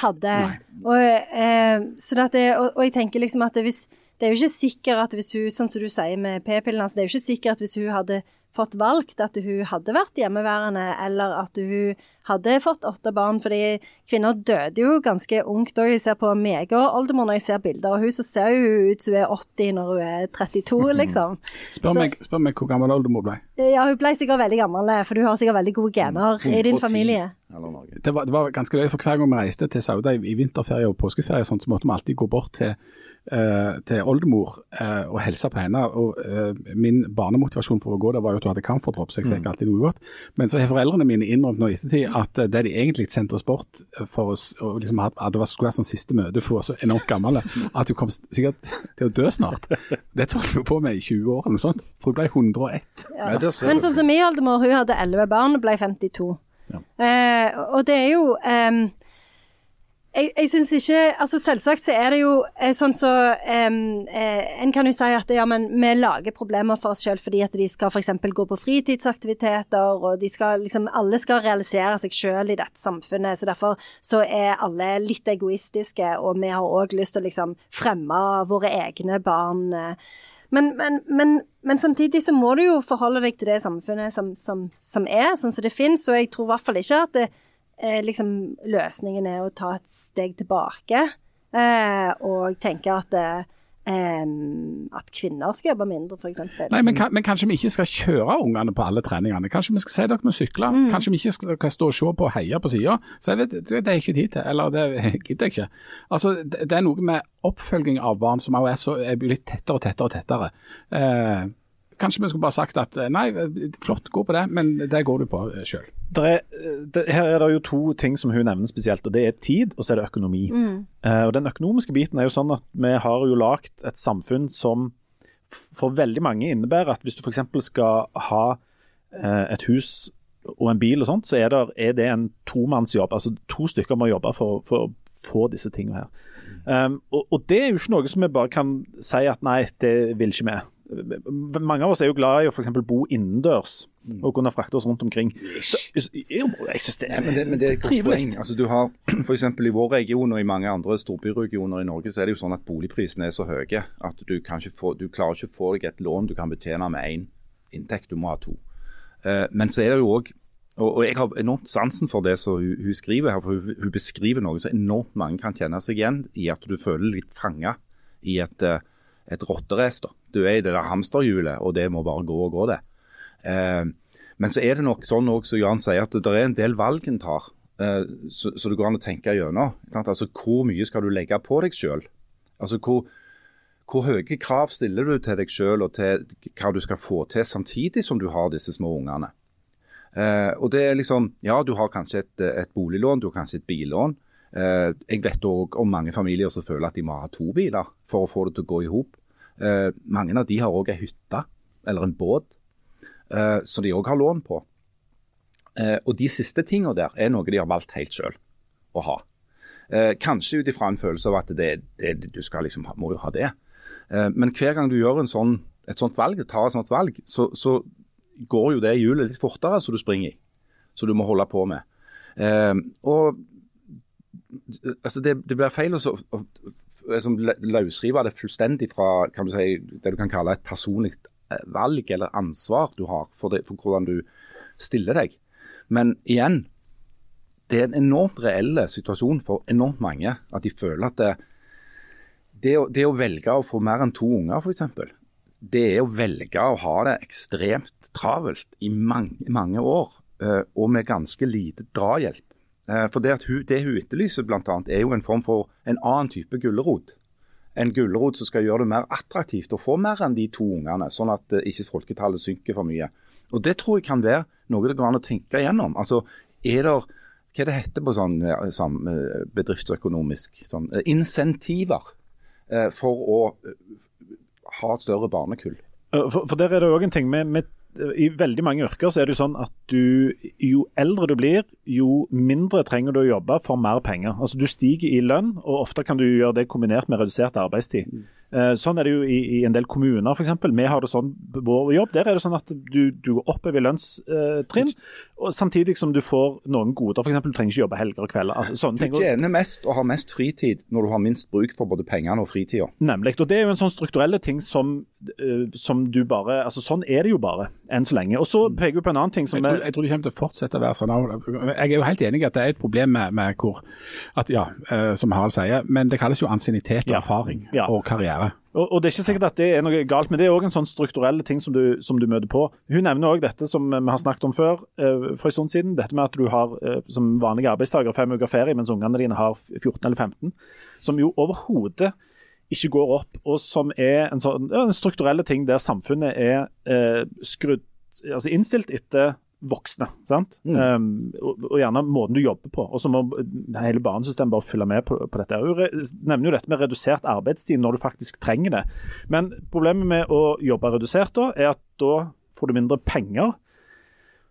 hadde. Og, eh, det, og, og, jeg tenker liksom at det, hvis, det er jo ikke sikkert at hvis hun, sånn som du sier med p-pillene, altså det er jo ikke sikkert at hvis hun hadde fått valgt at hun hadde vært hjemmeværende, eller at hun hadde fått åtte barn. fordi kvinner døde jo ganske ungt òg. Jeg ser på meg og oldemor når jeg ser bilder av hun, så ser hun ut som hun er 80 når hun er 32, liksom. spør, meg, spør meg hvor gammel oldemor ble. Ja, hun ble sikkert veldig gammel, for du har sikkert veldig gode gener i din familie. Det var, det var ganske løye, for hver gang vi reiste til Sauda i, i vinterferie og påskeferie, sånn, så måtte vi alltid gå bort til, eh, til oldemor eh, og hilse på henne. Og eh, Min barnemotivasjon for å gå der var jo at hun hadde camferdrop, jeg fikk alltid noe godt. Men så har foreldrene mine innrømt nå i ettertid at eh, det de egentlig sendte oss bort for oss, og liksom at at det var, skulle være sånn siste møte for oss så enormt gammel at hun kom sikkert til å dø snart. Det tok hun på med i 20 år eller noe sånt, for hun ble 101. Ja. Men sånn som min oldemor, hun hadde elleve barn og ble 52. Ja. Eh, og det er jo ehm, jeg, jeg synes ikke altså Selvsagt så er det jo eh, sånn så um, En kan jo si at ja, men vi lager problemer for oss selv fordi at de skal f.eks. gå på fritidsaktiviteter, og de skal liksom Alle skal realisere seg selv i dette samfunnet, så derfor så er alle litt egoistiske, og vi har òg lyst til å liksom fremme våre egne barn. eh, men, men, men, men samtidig så må du jo forholde deg til det samfunnet som, som, som er, sånn som det finnes. Og jeg tror i hvert fall ikke at det, eh, liksom, løsningen er å ta et steg tilbake eh, og tenke at, eh, at kvinner skal jobbe mindre, f.eks. Nei, men, men kanskje vi ikke skal kjøre ungene på alle treningene. Kanskje vi skal si dere må sykle. Kanskje vi ikke skal, skal stå og se på og heie på sida. Vet, det det er ikke tid til, eller det gidder jeg ikke. Altså, det, det er noe med oppfølging av barn som også er, så, er blitt tettere og tettere og tettere. Eh, kanskje vi skulle bare sagt at eh, nei, flott, gå på det, men det går du på eh, sjøl. Det, her er det jo to ting som hun nevner spesielt, og det er tid og så er det økonomi. Eh, og Den økonomiske biten er jo sånn at vi har jo lagd et samfunn som for veldig mange innebærer at hvis du f.eks. skal ha uh, et hus og en bil og sånt, så er det, er det en tomannsjobb. Altså to stykker må jobbe for, for å få disse tingene her. Um, og, og det er jo ikke noe som vi bare kan si at nei, det vil ikke vi. Mange av oss er jo glad i å for bo innendørs og kunne frakte oss rundt omkring. Så, jo, jeg synes det er, men det, men det er trivelig. Altså, du har f.eks. i vår region og i mange andre storbyregioner i Norge, så er det jo sånn at boligprisene er så høye at du, få, du klarer ikke å få deg et lån du kan betjene med én inntekt, du må ha to. Uh, men så er det jo òg og, jeg har enormt sansen for det som hun, hun skriver her, for hun, hun beskriver noe som enormt mange kan kjenne seg igjen i, at du føler litt fanga i et, eh, et rotterace. Du er i det der hamsterhjulet, og det må bare gå og gå, det. Eh, men så er det nok sånn òg, som Jan sier, at det er en del valg en tar, eh, så, så det går an å tenke gjennom. Altså, Hvor mye skal du legge på deg sjøl? Altså, hvor, hvor høye krav stiller du til deg sjøl og til hva du skal få til, samtidig som du har disse små ungene? Eh, og det er liksom, Ja, du har kanskje et, et boliglån, du har kanskje et billån. Eh, jeg vet òg om mange familier som føler at de må ha to biler for å få det til å gå i hop. Eh, mange av de har òg ei hytte eller en båt eh, som de òg har lån på. Og de siste tingene der er noe de har valgt helt sjøl å ha. Kanskje ut ifra en følelse av at det, det, du liksom må jo ha det. Men hver gang du gjør sånn, et sånt valg, tar et sånt valg, så, så går jo det hjulet litt fortere som du springer i. Så du må holde på med. Eh, og altså det, det blir feil å liksom løsrive det fullstendig fra du si, det du kan kalle et personlig eh, valg eller ansvar du har for, det, for hvordan du stiller deg. Men igjen, det er en enormt reell situasjon for enormt mange. At de føler at det, det, å, det å velge å få mer enn to unger, f.eks., det er å velge å ha det ekstremt travelt i mange, mange år, eh, og med ganske lite drahjelp. Eh, For det, hun, det hun etterlyser annet, er jo en form for en annen type gulrot. En gulrot som skal gjøre det mer attraktivt å få mer enn de to ungene, sånn at eh, ikke folketallet synker for mye. Og Det tror jeg kan være noe det går an å tenke igjennom. Altså, er det, Hva er det heter på sånn, sånn bedriftsøkonomisk? Sånn, insentiver for å ha større barnekull. For, for der er det òg en ting med, med I veldig mange yrker så er det sånn at du jo eldre du blir, jo mindre trenger du å jobbe for mer penger. Altså Du stiger i lønn, og ofte kan du gjøre det kombinert med redusert arbeidstid. Eh, Sånn er det jo i, i en del kommuner f.eks. Vi har det sånn vår jobb. Der er det sånn at du, du går oppover i lønnstrinn, og samtidig som du får noen goder. F.eks. du trenger ikke jobbe helger og kvelder. Altså, sånne Du ting. Tjener mest og har mest fritid når du har minst bruk for både pengene og fritida. Nemlig. Og det er jo en sånn strukturelle ting som, eh, som du bare Altså sånn er det jo bare, enn så lenge. Og så peker vi på en annen ting som Jeg tror, jeg tror det kommer til å fortsette å være sånn. Jeg er jo helt enig i at det er et problem med, med hvor at, ja, eh, Som Harald sier, men det kalles jo ansiennitet og Ja. erfaring Ja. og karriere. Og, og, Det er ikke sikkert at det er noe galt, men det er òg en sånn strukturell ting som du, som du møter på. Hun nevner òg dette som vi har snakket om før eh, for en stund siden. Dette med at du har eh, som vanlig arbeidstaker fem uker ferie mens ungene dine har 14 eller 15. Som jo overhodet ikke går opp, og som er en sånn en strukturelle ting der samfunnet er eh, skrudd, altså innstilt etter voksne. sant? Mm. Um, og, og gjerne måten du jobber på. Og så må hele banesystemet bare følge med på, på dette. Hun nevner jo dette med redusert arbeidstid når du faktisk trenger det. Men problemet med å jobbe redusert da, er at da får du mindre penger.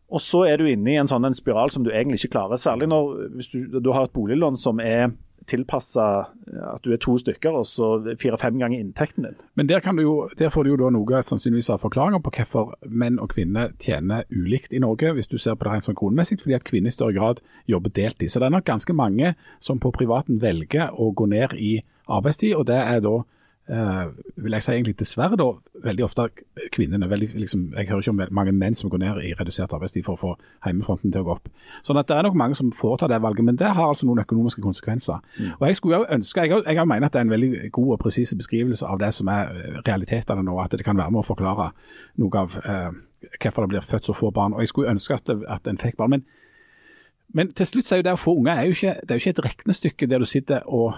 Og så er du inne i en sånn en spiral som du egentlig ikke klarer. Særlig når du, du har et boliglån som er tilpassa at du er to stykker, og så fire-fem ganger inntekten din. Men der, du jo, der får du jo da noe sannsynligvis av forklaringer på hvorfor menn og kvinner tjener ulikt i Norge, hvis du ser på det rent sånn kronemessig, fordi at kvinner i større grad jobber deltid. Så det er nok ganske mange som på privaten velger å gå ned i arbeidstid, og det er da eh, vil jeg si egentlig dessverre da, veldig ofte kvinnene. Veldig, liksom, jeg hører ikke om mange menn som går ned i redusert arbeidstid for å få hjemmefronten til å gå opp. Sånn at det er nok mange som foretar det valget, men det har altså noen økonomiske konsekvenser. Og Jeg skulle jo ønske, jeg, jeg mener at det er en veldig god og presis beskrivelse av det som er eh, realitetene nå, at det kan være med å forklare noe av eh, hvorfor det blir født så få barn. Og Jeg skulle ønske at, det, at en fikk barn. men men til slutt så er jo det å få unger er jo ikke, det er jo ikke et regnestykke der du sitter og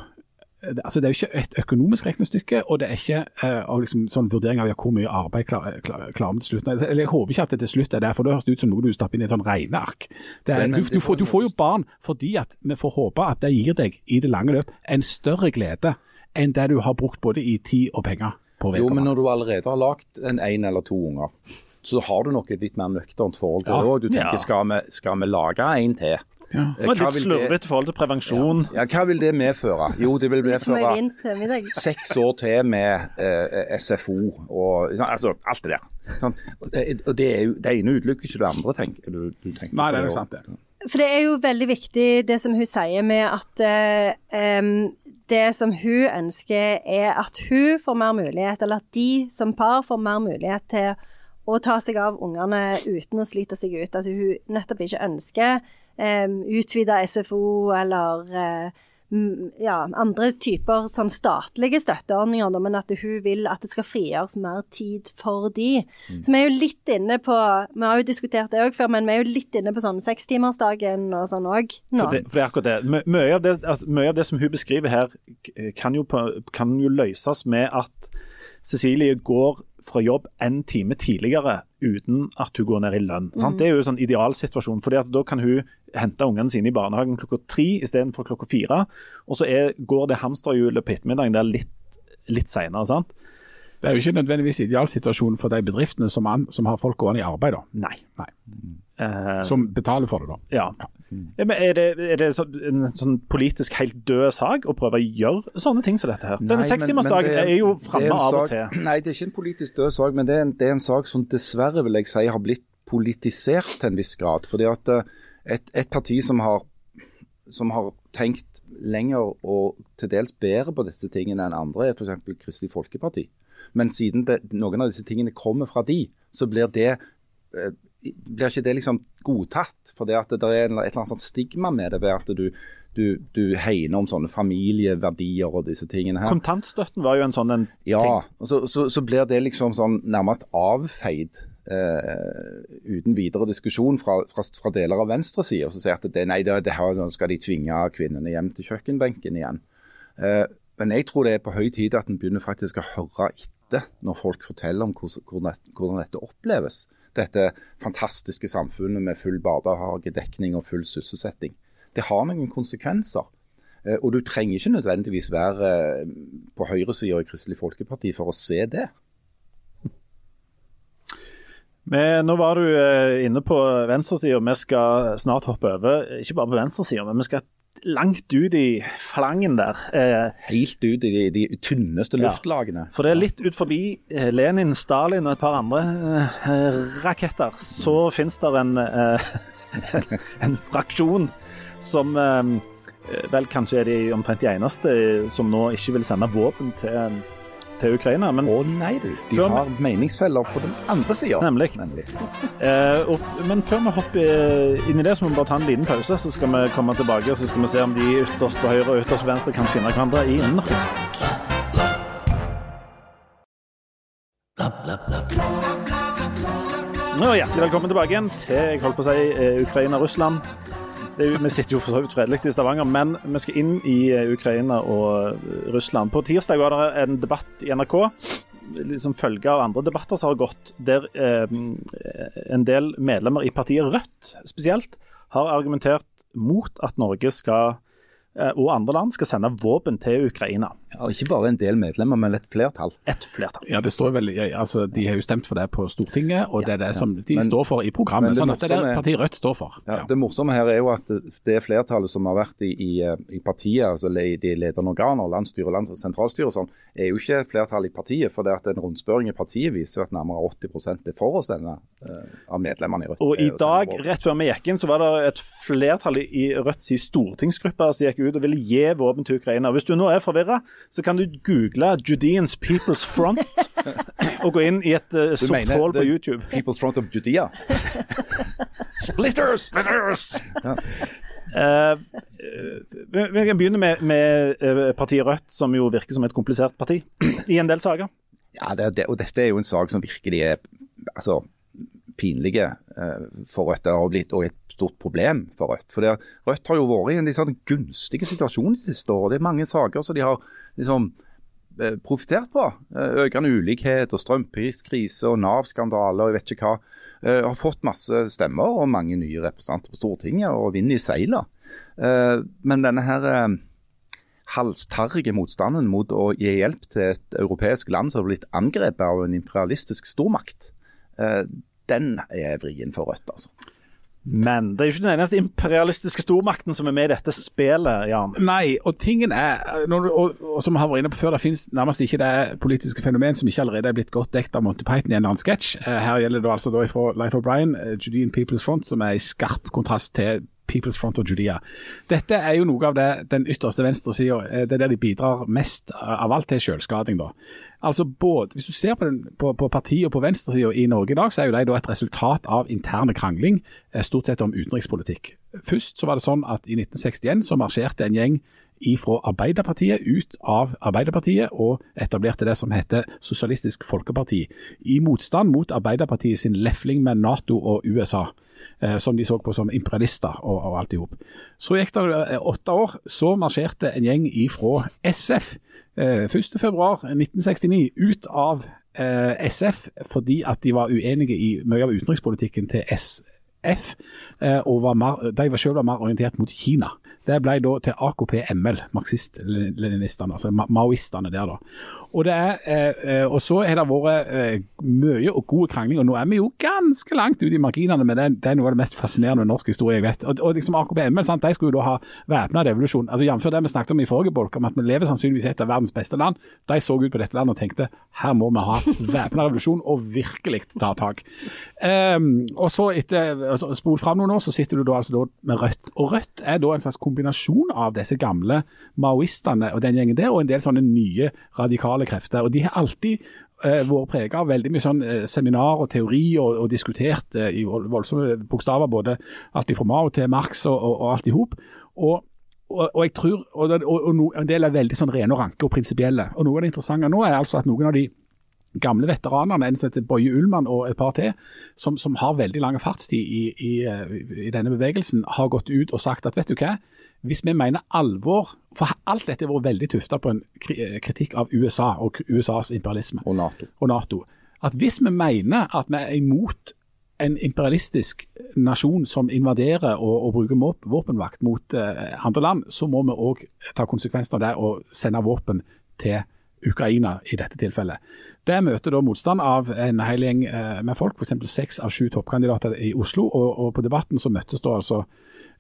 det- altså Det er jo ikke et økonomisk regnestykke, og det er ikke uh, av liksom, sånn vurdering av ja, hvor mye arbeid klarer klar, klarer vi til slutt. Eller Jeg håper ikke at det til slutt er der, for det høres ut som noe du stapper inn i et sånn regneark. Er, du, du, får, du får jo barn fordi at vi får håpe at det gir deg i det lange løp en større glede enn det du har brukt både i tid og penger på Jo, men når du allerede har lagt en én eller to unger, så har du nok et litt mer nøkternt forhold til Ja. det òg. Du tenker Ja. skal vi, skal vi lage en til? Ja. Eh, hva litt vil slurvete i forhold til prevensjon. Ja, hva vil det medføre? Jo, det vil medføre seks år til med eh, SFO og altså alt det der. Sånn. Og det, er jo, det ene utelukker ikke det andre, tenker du. du tenker Nei, det er jo sant, det. For det er jo veldig viktig det som hun sier med at eh, det som hun ønsker er at hun får mer mulighet, eller at de som par får mer mulighet til å ta seg av ungene uten å slite seg ut. At hun nettopp ikke ønsker um, utvida SFO eller eh, mm, ja, andre typer sånn statlige støtteordninger, men at hun vil at det skal frigjøres mer tid for de. Så vi er jo litt inne på Vi har jo diskutert det òg før, men vi er jo litt inne på sånn sekstimersdagen og sånn òg nå. For det, for det er akkurat det. My- Mye av det, altså, mye av det som hun beskriver her, kan jo, på, kan jo løses med at Cecilie går fra jobb en time tidligere uten at hun går ned i lønn. Sant? Det er jo en sånn idealsituasjon. fordi Da kan hun hente ungene sine i barnehagen klokka tre istedenfor klokka fire. Og så er, går det hamsterhjulet på ettermiddagen der litt, litt seinere. Det er jo ikke nødvendigvis idealsituasjonen for de bedriftene som, an, som har folk gående i arbeid, da. Nei. Nei. Uh, Som betaler for det, da. Ja. Ja, Men er det, er det så, en sånn politisk helt død sak å prøve å gjøre sånne ting som dette her? Denne sekstimersdagen er, er, jo framme av og til. Nei, det er ikke en politisk død sak, men det er, en, det er en sak som dessverre vil jeg si har blitt politisert til en viss grad. Fordi at eh, et, et parti som har, som har tenkt lenger og til dels bedre på disse tingene enn andre, er f.eks. Kristelig Folkeparti. Men siden det, noen av disse tingene kommer fra de, så blir det eh, blir ikke det liksom godtatt. For det at det er et eller annet sånt stigma med det ved at du, du, du hegner om sånne familieverdier og disse tingene her. Kontantstøtten var jo en sånn en Ja, ting. og så, så, så blir det liksom sånn nærmest avfeid Uh, uten videre diskusjon fra, fra, fra deler av venstresida. Så sier at det, nei, det, det her, skal de tvinge kvinnene hjem til kjøkkenbenken igjen. Eh, men jeg tror det er på høy tid at en begynner faktisk å høre etter når folk forteller om hvordan, dette oppleves. Dette fantastiske samfunnet med full barnehagedekning og full sysselsetting. Det har noen konsekvenser. Eh, Og du trenger ikke nødvendigvis være eh, på høyresida i Kristelig Folkeparti for å se det. Men nå var du eh, inne på venstresida. Vi skal snart hoppe over, ikke bare på venstresida, men vi skal langt ut i flangen der. Eh, Helt ut i de, de tynneste Ja. For det er litt ut forbi eh, Lenin, Stalin og et par andre eh, raketter, så finnes det en, eh, en fraksjon som eh, vel kanskje er de omtrent de eneste som nå ikke vil sende våpen til, til Ukraina. Men Å nei, du. De Før har meningsfeller på den andre sida. Nemlig. Eh, og men før vi hopper eh, inn i det, så må vi bare ta en liten pause. Så skal vi komme tilbake og så skal vi se om de ytterst på høyre og ytterst på venstre kan finne hverandre i en rettssak. Hjertelig velkommen tilbake igjen til jeg holdt på å si, eh, Ukraina-Russland. Det Vi sitter jo for så vidt fredelig i Stavanger, men vi skal inn i eh, Ukraina og eh, Russland. På tirsdag var det en debatt i NRK, som følge av andre debatter som har gått, der eh, en del medlemmer i partiet Rødt spesielt har argumentert mot at Norge skal, eh, og andre land skal sende våpen til Ukraina. Ja, ikke bare en del medlemmer, men et flertall. Et flertall. Ja, det står vel, ja, altså, De har jo stemt for det på Stortinget, og det er det som de Men- står for i programmet. det sånn at det er det partiet Rødt står for. Ja, Ja. Det morsomme her er jo at det flertallet som har vært i, i, i partiet, altså de ledende organer, landsstyre og sentralstyre og sånn, er jo ikke flertall i partiet. For det at en rundspørring i partiet viser at nærmere 80 er for å stemme eh, av medlemmene i Rødt. Og i eh, dag, rett før vi gikk inn, så var det et flertall i Rødts stortingsgruppe som gikk ut og ville gi våpen til Ukraina. Hvis du nå er forvirra, så kan du google Judeans People's Front og gå inn i et uh, sort hull på YouTube. People's Front of Judea. Splitters! Splitters! Ja. vi, vi kan begynne med, med partiet Rødt, som jo virker som et komplisert parti i en del saker. Ja, det, det, og dette er jo en sak som virkelig er altså, pinlige eh, for Rødt. Det har blitt et stort problem for Rødt. For Rødt har jo vært i en litt sånn gunstig situasjon de siste årene. Det er mange saker som de har liksom eh, profitert på. Eh, økende ulikhet og strømpriskrise og Nav-skandale og jeg vet ikke hva. Har fått masse stemmer og mange nye representanter på Stortinget og vinner i seila. Men denne her halstarrige motstanden mot å gi hjelp til et europeisk land som har blitt angrepet av en imperialistisk stormakt, den er vrien for Rødt, altså. Men det er jo ikke den eneste imperialistiske stormakten som er med i dette spillet, Jan. Nei, og tingen er, når du, og, og som vi har vært inne på før, det finnes nærmest ikke det politiske fenomen som ikke allerede er blitt godt dekt av Monty Python i en eller annen sketsj. Eh, Her gjelder det altså da fra Life O'Brien, eh, Judean People's Front, som er i skarp kontrast til People's Front of Judea. Dette er jo noe av det den ytterste venstresida Det er der de bidrar mest av alt til selvskading, da. Altså både, Hvis du ser på, den, på, på partiet og på venstresida i Norge i dag, så er jo de et resultat av interne krangling, eh, stort sett om utenrikspolitikk. Først så var det sånn at i 1961 så marsjerte en gjeng ifra Arbeiderpartiet ut av Arbeiderpartiet og etablerte det som heter Sosialistisk Folkeparti, i motstand mot Arbeiderpartiet sin lefling med Nato og USA. eh, Som de så på som imperialister og, og alt i hop. Så gikk det eh, åtte år, så marsjerte en gjeng ifra SF eh, 1.2.1969 ut av eh, SF fordi at de var uenige i mye av utenrikspolitikken til SF, eh, og var mer, de var selv mer orientert mot Kina. Det ble da til AKP-ML, marxist-leninistene, altså ma maoistene der da. Og, det er, eh, eh, og så har det vært eh, mye og god krangling, og nå er vi jo ganske langt ute i marginene, men det, er- det er noe av det mest fascinerende med norsk historie jeg vet. Og, og liksom AKP-ML, sant, de skulle jo da ha væpna revolusjon. Altså Jf. det vi snakket om i forrige bolk, om at vi lever sannsynligvis i et av verdens beste land. De så ut på dette landet og tenkte her må vi ha væpna revolusjon og virkelig ta tak. Um, og så etter altså, Spol fram noen år, så sitter du da altså da med Rødt. Og Rødt er da en slags kombinasjon av disse gamle maoistene og den gjengen der, og en del sånne nye radikale krefter. Og de har alltid eh, vært preget av veldig mye sånn eh, seminar og teori og, og diskutert eh, i voldsomme bokstaver, både alt fra Mao til Marx og, og, og alt i hop. Og og, jeg tror, og, en del er veldig sånn rene og ranke og prinsipielle. Og Noe av det interessante nå er altså at noen av de gamle veteranene, en som heter Boje Ullmann og et par til, som, som har veldig lang fartstid i, i, eh, i denne bevegelsen, har gått ut og sagt at vet du hva, hvis vi mener alvor For alt dette har vært veldig tufta på en eh, kritikk av USA og USAs imperialisme Og Nato. og Nato. At hvis vi mener at vi er imot en imperialistisk nasjon som invaderer og, og bruker våpenvakt mot eh, andre land, så må vi òg ta konsekvensen av det og sende våpen til Ukraina i dette tilfellet. Det møter da motstand av en hel gjeng eh, med folk, f.eks. seks av sju toppkandidater i Oslo. Og, og på debatten så møttes da altså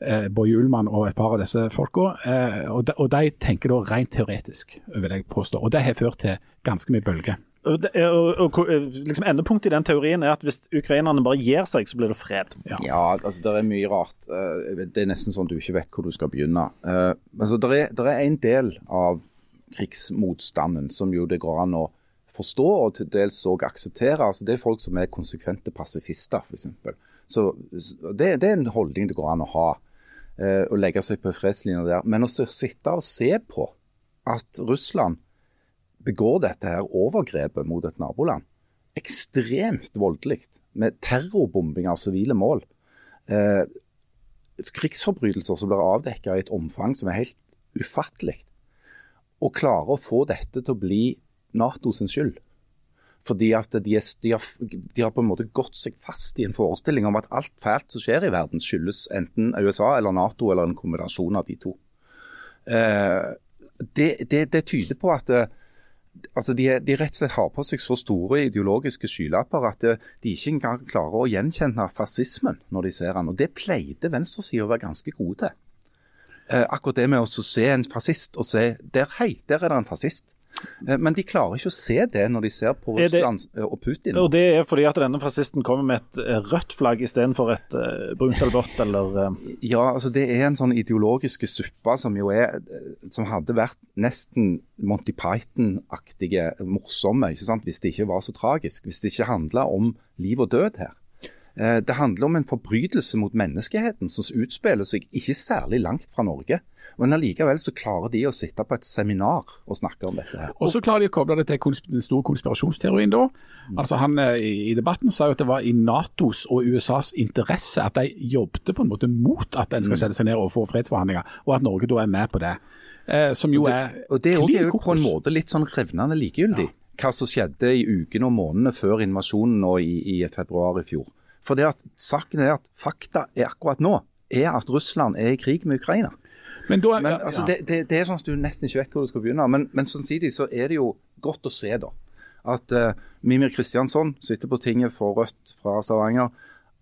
eh, Bård Ullmann og et par av disse folka. Eh, og, de, og de tenker da rent teoretisk, vil jeg påstå. Og det har ført til ganske mye bølger. Og, det, er- og, og liksom Endepunktet i den teorien er at hvis ukrainerne bare gir seg, så blir det fred. Ja, altså det er mye rart. Eh, Det er nesten sånn at du ikke vet hvor du skal begynne. Eh, altså, det er, der er en del av krigsmotstanden som jo det går an å forstå og til dels òg akseptere. Altså, det er folk som er konsekvente pasifister, f.eks. Så det, det er en holdning det går an å ha. eh, Å legge seg på fredslinja der. Men å sitte og se på at Russland begår dette her overgrepet mot et naboland, ekstremt voldelig, med terrorbombing av sivile mål. Eh, krigsforbrytelser som blir avdekket i et omfang som er helt ufattelig. Å klare å få dette til å bli NATO sin skyld. Fordi at de, er, de, har, de, har, på en måte gått seg fast i en forestilling om at alt fælt som skjer i verden, skyldes enten USA eller Nato eller en kombinasjon av de to. Eh, det, det, det, tyder på at eh, altså de, de, rett og slett har på seg så store ideologiske skylapper at eh, de ikke engang klarer å gjenkjenne fascismen når de ser den. Og Det pleide venstresida å være ganske gode til. Eh, akkurat det med å se en fascist og se der, hei, der er det en fascist. Eh, men de klarer ikke å se det når de ser på Russland det, og Putin. Og Det er fordi at denne fascisten kommer med et eh, rødt flagg istedenfor et brunt eller blått? eller... Ja, altså det er en sånn ideologiske suppe som jo er Som hadde vært nesten Monty Python-aktige morsomme ikke sant? hvis det ikke var så tragisk. Hvis det ikke handla om liv og død her. Det handler om en forbrytelse mot menneskeheten som utspiller seg ikke særlig langt fra Norge. Men allikevel så klarer de å sitte på et seminar og snakke om dette. her. Og så klarer de å koble det til den store konspirasjonsteorien da. Mm. Altså Han eh, i debatten sa jo at det var i Natos og USAs interesse at de jobbet på en måte mot at en skal mm. sette seg ned og få fredsforhandlinger, og at Norge da er med på det. Eh, som jo er Og det, er jo på en måte litt sånn revnende likegyldig. Ja. Hva som skjedde i ukene og månedene før invasjonen nå i, i februar i fjor. For det at saken er at fakta er akkurat nå er at Russland er i krig med Ukraina. Men, da, men altså, ja. det, det, det, er sånn at du nesten ikke vet hvor du skal begynne. Men, men samtidig så er det jo godt å se da, at uh, Mimir Kristiansson sitter på tinget for Rødt fra Stavanger.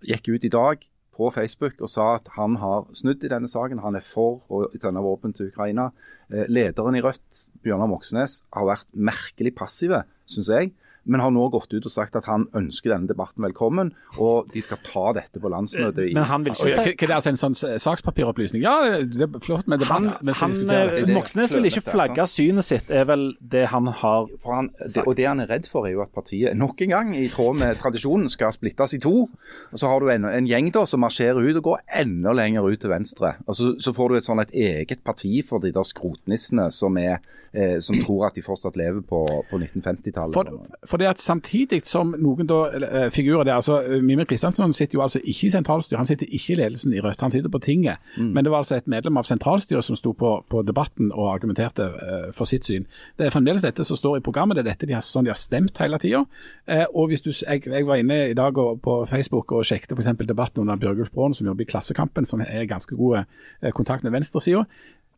Gikk ut i dag på Facebook og sa at han har snudd i denne saken. Han er for å sende våpen til Ukraina. Uh, lederen i Rødt, Bjørnar Moxnes, har vært merkelig passive, syns jeg men har nå gått ut og sagt at han ønsker denne debatten velkommen, og de skal ta dette på landsmøtet. I, men han vil ikke si Hva er det altså en sånn sakspapiropplysning? Ja, det er flott med debatt. Han, han eh, Moxnes vil ikke flagge synet sitt, er vel det han har han, det, Og det han er redd for, er jo at partiet nok en gang, i tråd med tradisjonen, skal splittes i to. Og Så har du en, en gjeng da som marsjerer ut og går enda lenger ut til venstre. Og Så, så får du et sånn et eget parti for de der skrotnissene som, er, eh, som tror at de fortsatt lever på, på 1950-tallet. For, for det at Samtidig som noen da, uh, figurer der altså Mimir Kristiansson sitter jo altså ikke i sentralstyret, han sitter ikke i ledelsen i Rødt, han sitter på tinget. Mm. Men det var altså et medlem av sentralstyret som sto på, på debatten og argumenterte uh, for sitt syn. Det er fremdeles dette som står i programmet, det er dette de har, sånn de har stemt hele tida. Uh, og hvis du, jeg, jeg, var inne i dag og, på Facebook og sjekket f.eks. debatten under Bjørgulf Braan, som jobber i Klassekampen, som er ganske god kontakt med venstresida.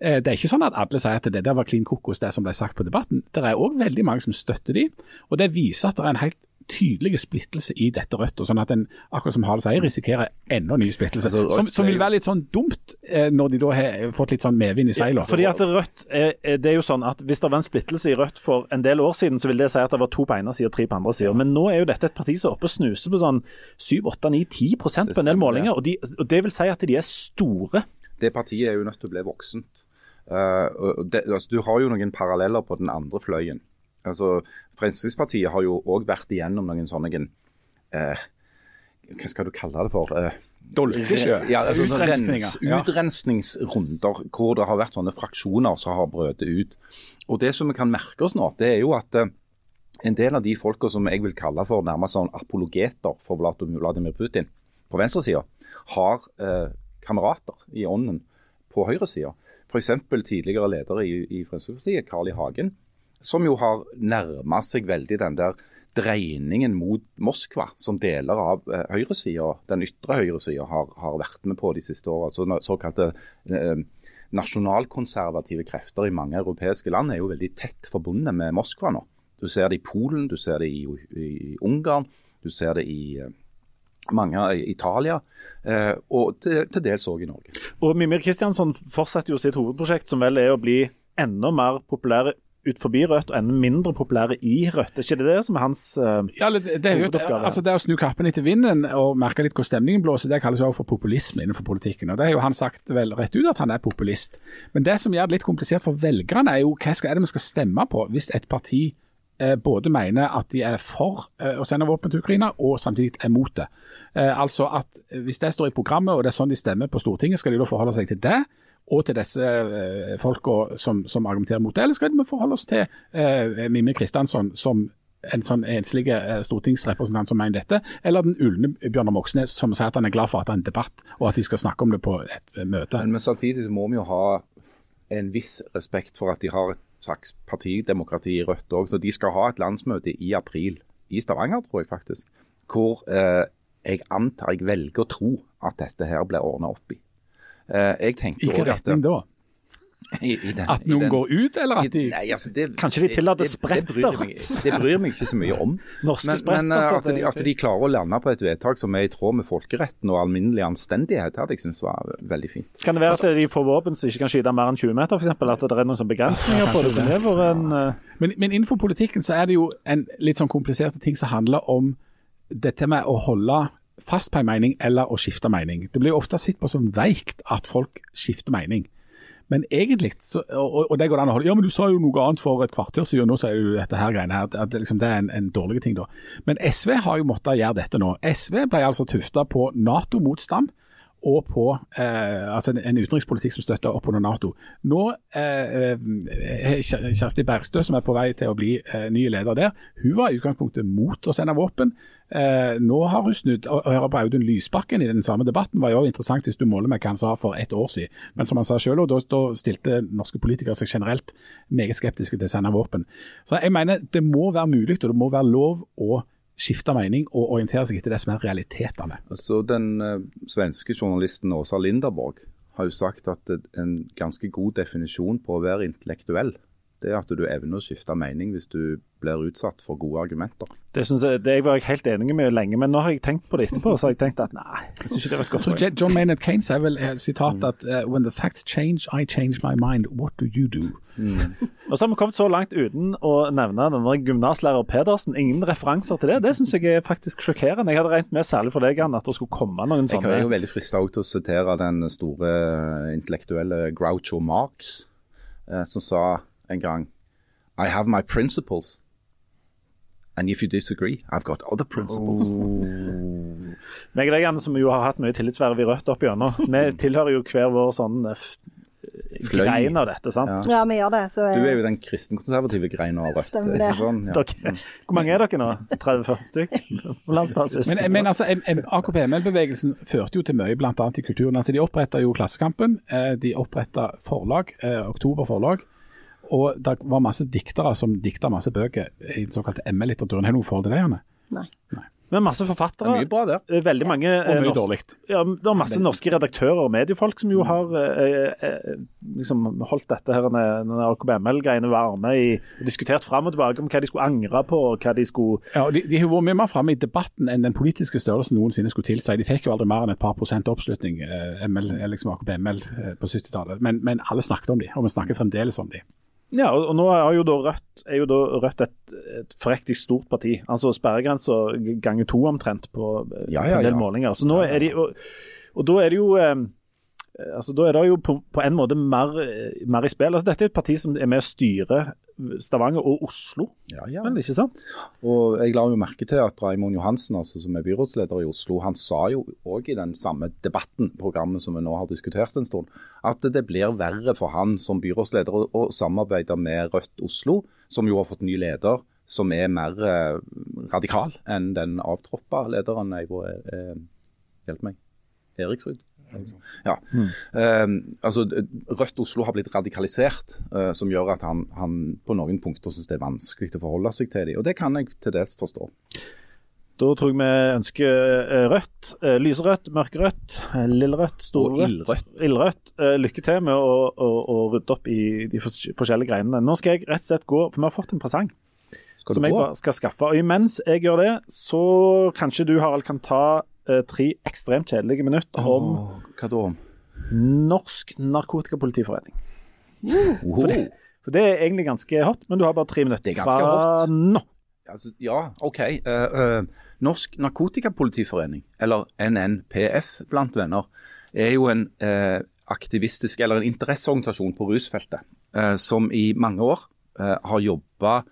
Eh, det er ikke sånn at alle sier at det der var klin kokos, det som ble sagt på debatten. Det er òg veldig mange som støtter de, og det viser at det er en helt tydelig splittelse i dette Rødt. og sånn at en, akkurat som Harald sier, risikerer enda ny splittelse. Altså, som, som, vil være litt sånn dumt eh, når de da har fått litt sånn medvind i seilene. Fordi at Rødt, er, det er jo sånn at Hvis det var en splittelse i Rødt for en del år siden, så vil det si at det var to på ene siden og tre på andre siden. Men nå er jo dette et parti som er oppe og snuser på sånn 7-8-9-10 på en del målinger. Og, de, og det vil si at de er store. Det partiet er jo nødt til å bli voksent. Uh, det, altså, du har jo noen paralleller på den andre fløyen. Altså, Fremskrittspartiet har jo òg vært igjennom noen sånne uh, Hva skal du kalle det for? Uh, Dolkesjø? Ja, altså, rens, utrensningsrunder hvor det har vært sånne fraksjoner som har brøtet ut. Og Det som vi kan merke oss nå, det er jo at en del av de folka som jeg vil kalle for nærmest sånn apologeter for Vladimir Putin på venstresida, har kamerater i ånden på høyresida. F.eks. tidligere leder i, i Fremskrittspartiet, Carl I. Hagen, som jo har nærma seg veldig den der dreiningen mot Moskva, som deler av eh, høyresida, den ytre høyresida, har, har vært med på de siste åra. Så, såkalte eh, nasjonalkonservative krefter i mange europeiske land er jo veldig tett forbundet med Moskva nå. Du ser det i Polen, du ser det i, i Ungarn, du ser det i eh, mange i Italia, eh, og til, til dels òg i Norge. Og Mimir Kristiansson fortsetter jo sitt hovedprosjekt, som vel er å bli enda mer populære ut forbi Rødt og enda mindre populære i Rødt. Er ikke det det som er hans uh, ja, det, det, er jo, altså det å snu kappen etter vinden og merke litt hvor stemningen blåser, det kalles jo for populisme innenfor politikken. og Det har jo han sagt vel rett ut at han er populist. Men det som gjør det litt komplisert for velgerne, er jo hva er det vi skal stemme på hvis et parti både mener at de er for eh, å sende våpen til Ukraina, og samtidig er mot det. Eh, altså at Hvis det står i programmet, og det er sånn de stemmer på Stortinget, skal de da forholde seg til det? Og til disse folka som, som, argumenterer mot det, eller skal vi forholde oss til eh, Mimmi Kristiansson, som en sånn enslig eh, stortingsrepresentant som mener dette, eller den ulne Bjørnar Moxnes som sier at han er glad for at det er en debatt, og at de skal snakke om det på et eh, møte. Men, men samtidig så må vi jo ha en viss respekt for at de har et slags partidemokrati i Rødt òg. Så de skal ha et landsmøte i april i Stavanger, tror jeg faktisk. Hvor eh, jeg antar, jeg velger å tro at dette her blir ordna opp i. Eh, jeg tenker Ikke at retning da? I, i den, At i noen den- går ut, eller at de Nei, altså det, Kanskje de tillater spretter? det- det bryr spretter? meg- Det bryr meg ikke så mye om. Norske Men, spretter, men eh, at, de, at de klarer å lande på et vedtak som er i tråd med folkeretten og alminnelig anstendighet, hadde jeg syntes var veldig fint. Kan det være at de får våpen som ikke kan skyte mer enn 20 meter, f.eks.? At det er noen sånne begrensninger på det? Det var en, eh, Men, men innenfor politikken så er det jo en litt sånn kompliserte ting som handler om dette med å holde fast på en mening eller å skifte mening. Det blir jo ofte sett på som veikt at folk skifter mening. Men egentlig, så, og, og det går an å holde Ja, men du sa jo noe annet for et kvarter siden, nå sier du dette her greiene her. At liksom, det er en, en dårlig ting, da. Men SV har jo måttet gjøre dette nå. SV ble altså tufta på Nato-motstand og på eh, altså en, en utenrikspolitikk som støtter opp under Nato. Nå eh, eh, Kjersti Bergstø, som er på vei til å bli eh, ny leder der, hun var i utgangspunktet mot å sende våpen. Eh, nå har hun snudd. Å høre på Audun Lysbakken i den samme debatten var jo interessant hvis du måler med hva han sa for ett år siden. Men som han sa selv, da, da stilte norske politikere seg generelt meget skeptiske til å sende våpen. Så jeg mener det må være mulig, og det må være lov å skifte mening og orientere seg etter det som er realitetene. Så Den uh, svenske journalisten Åsa Linderborg har jo sagt at en ganske god definisjon på å være intellektuell, det er at du evner å skifte mening hvis du blir utsatt for gode argumenter. det, jeg, det var jeg helt enig med lenge, men nå har jeg tenkt på det etterpå, så har jeg tenkt at nei, jeg synes ikke det var et godt poeng. John Maynard Keynes er vel et sitat at eh, When the facts change, I change my mind. What do you do? Og så har vi kommet så langt uten å nevne denne gymnaslærer Pedersen. Ingen referanser til det. Det syns jeg er faktisk sjokkerende. Jeg hadde regnet med, særlig for deg, Anne, at det skulle komme noen sånne Jeg er jo veldig frista til å sitere den store eh, intellektuelle Groucho Marx, eh, som sa en gang I have my principles. And if you disagree, I've got other principles. Meg og deg, Anne, som jo har hatt mye tillitsverv i Rødt opp igjennom, vi tilhører jo hver vår sånn eh, f- Fløy. grein av dette, sant? Ja. Ja, vi gjør det. Så Du er jo den kristenkonservative greina av Rødt. Stemmer det. sånn? Ja. Dere, hvor mange er dere nå? 30-40 stykker på landsbasis? Men, men altså, AKP-ML-bevegelsen førte jo til mye, bl.a. i kulturen. Altså, de oppretta jo Klassekampen, eh, de oppretta forlag, eh, Oktober forlag. Og det var masse diktere som dikta masse bøker i den såkalte ML-litteraturen. Har du noe forhold til det, Janne? Nei. Men masse forfattere. Det er mye bra der. eh, Veldig mange ja, Og mye norsk- dårlig. Ja, det er masse norske redaktører og mediefolk som jo har eh, eh, liksom holdt dette her, denne AKBML-greiene varme i og diskutert fram og tilbake om hva de skulle angre på, og hva de skulle Ja, og De, de har vært mye mer framme i debatten enn den politiske størrelsen noensinne skulle tilsi. De fikk jo aldri mer enn et par prosent oppslutning, eh, ML, eh, liksom AKBML, eh, på 70-tallet. Men, men alle snakket om de, og vi snakker fremdeles om de. Ja, og, nå er jo da Rødt, er jo da Rødt et, et prektig stort parti. Altså sperregrensa ganger to omtrent på, ja, Ja, på en del ja. målinger. Så nå er de, og, og da er det jo eh, altså Da er det jo på, på en måte mer, eh, mer i spill. Altså Dette er et parti som er med å styre Stavanger og Oslo, Ja, ja. Men, ikke sant? Og jeg la jo merke til at Raimond Johansen, altså, som er byrådsleder i Oslo, han sa jo òg i den samme debatten, programmet som vi nå har diskutert en stund, at det blir verre for han som byrådsleder å, samarbeide med Rødt Oslo, som jo har fått ny leder, som er mer eh, radikal enn den avtroppa lederen Eivor eh, Hjelp meg. Eriksrud? Ja. Eh, altså, Rødt Oslo har blitt radikalisert, uh, som gjør at han, han på noen punkter syns det er vanskelig å forholde seg til dem. Og det kan jeg til dels forstå. Da tror jeg vi ønsker eh, rødt, eh, lyserødt, mørkerødt, lillerødt, storrødt, ildrødt. Lykke til med å, å, å rydde opp i de forskjellige greinene. Nå skal jeg rett og slett gå, for vi har fått en presang som jeg bare skal skaffe. Og imens jeg gjør det, så kanskje du, Harald, kan ta tre ekstremt kjedelige minutter om oh, hva da? Norsk Narkotikapolitiforening. Wow. For det er egentlig ganske hot, men du har bare tre minutter Det er fra nå. Altså, ja, OK. Uh, uh, Norsk Narkotikapolitiforening, eller NNPF blant venner, er jo en uh, aktivistisk eller en interesseorganisasjon på rusfeltet, eh, som i mange år eh, har jobba eh,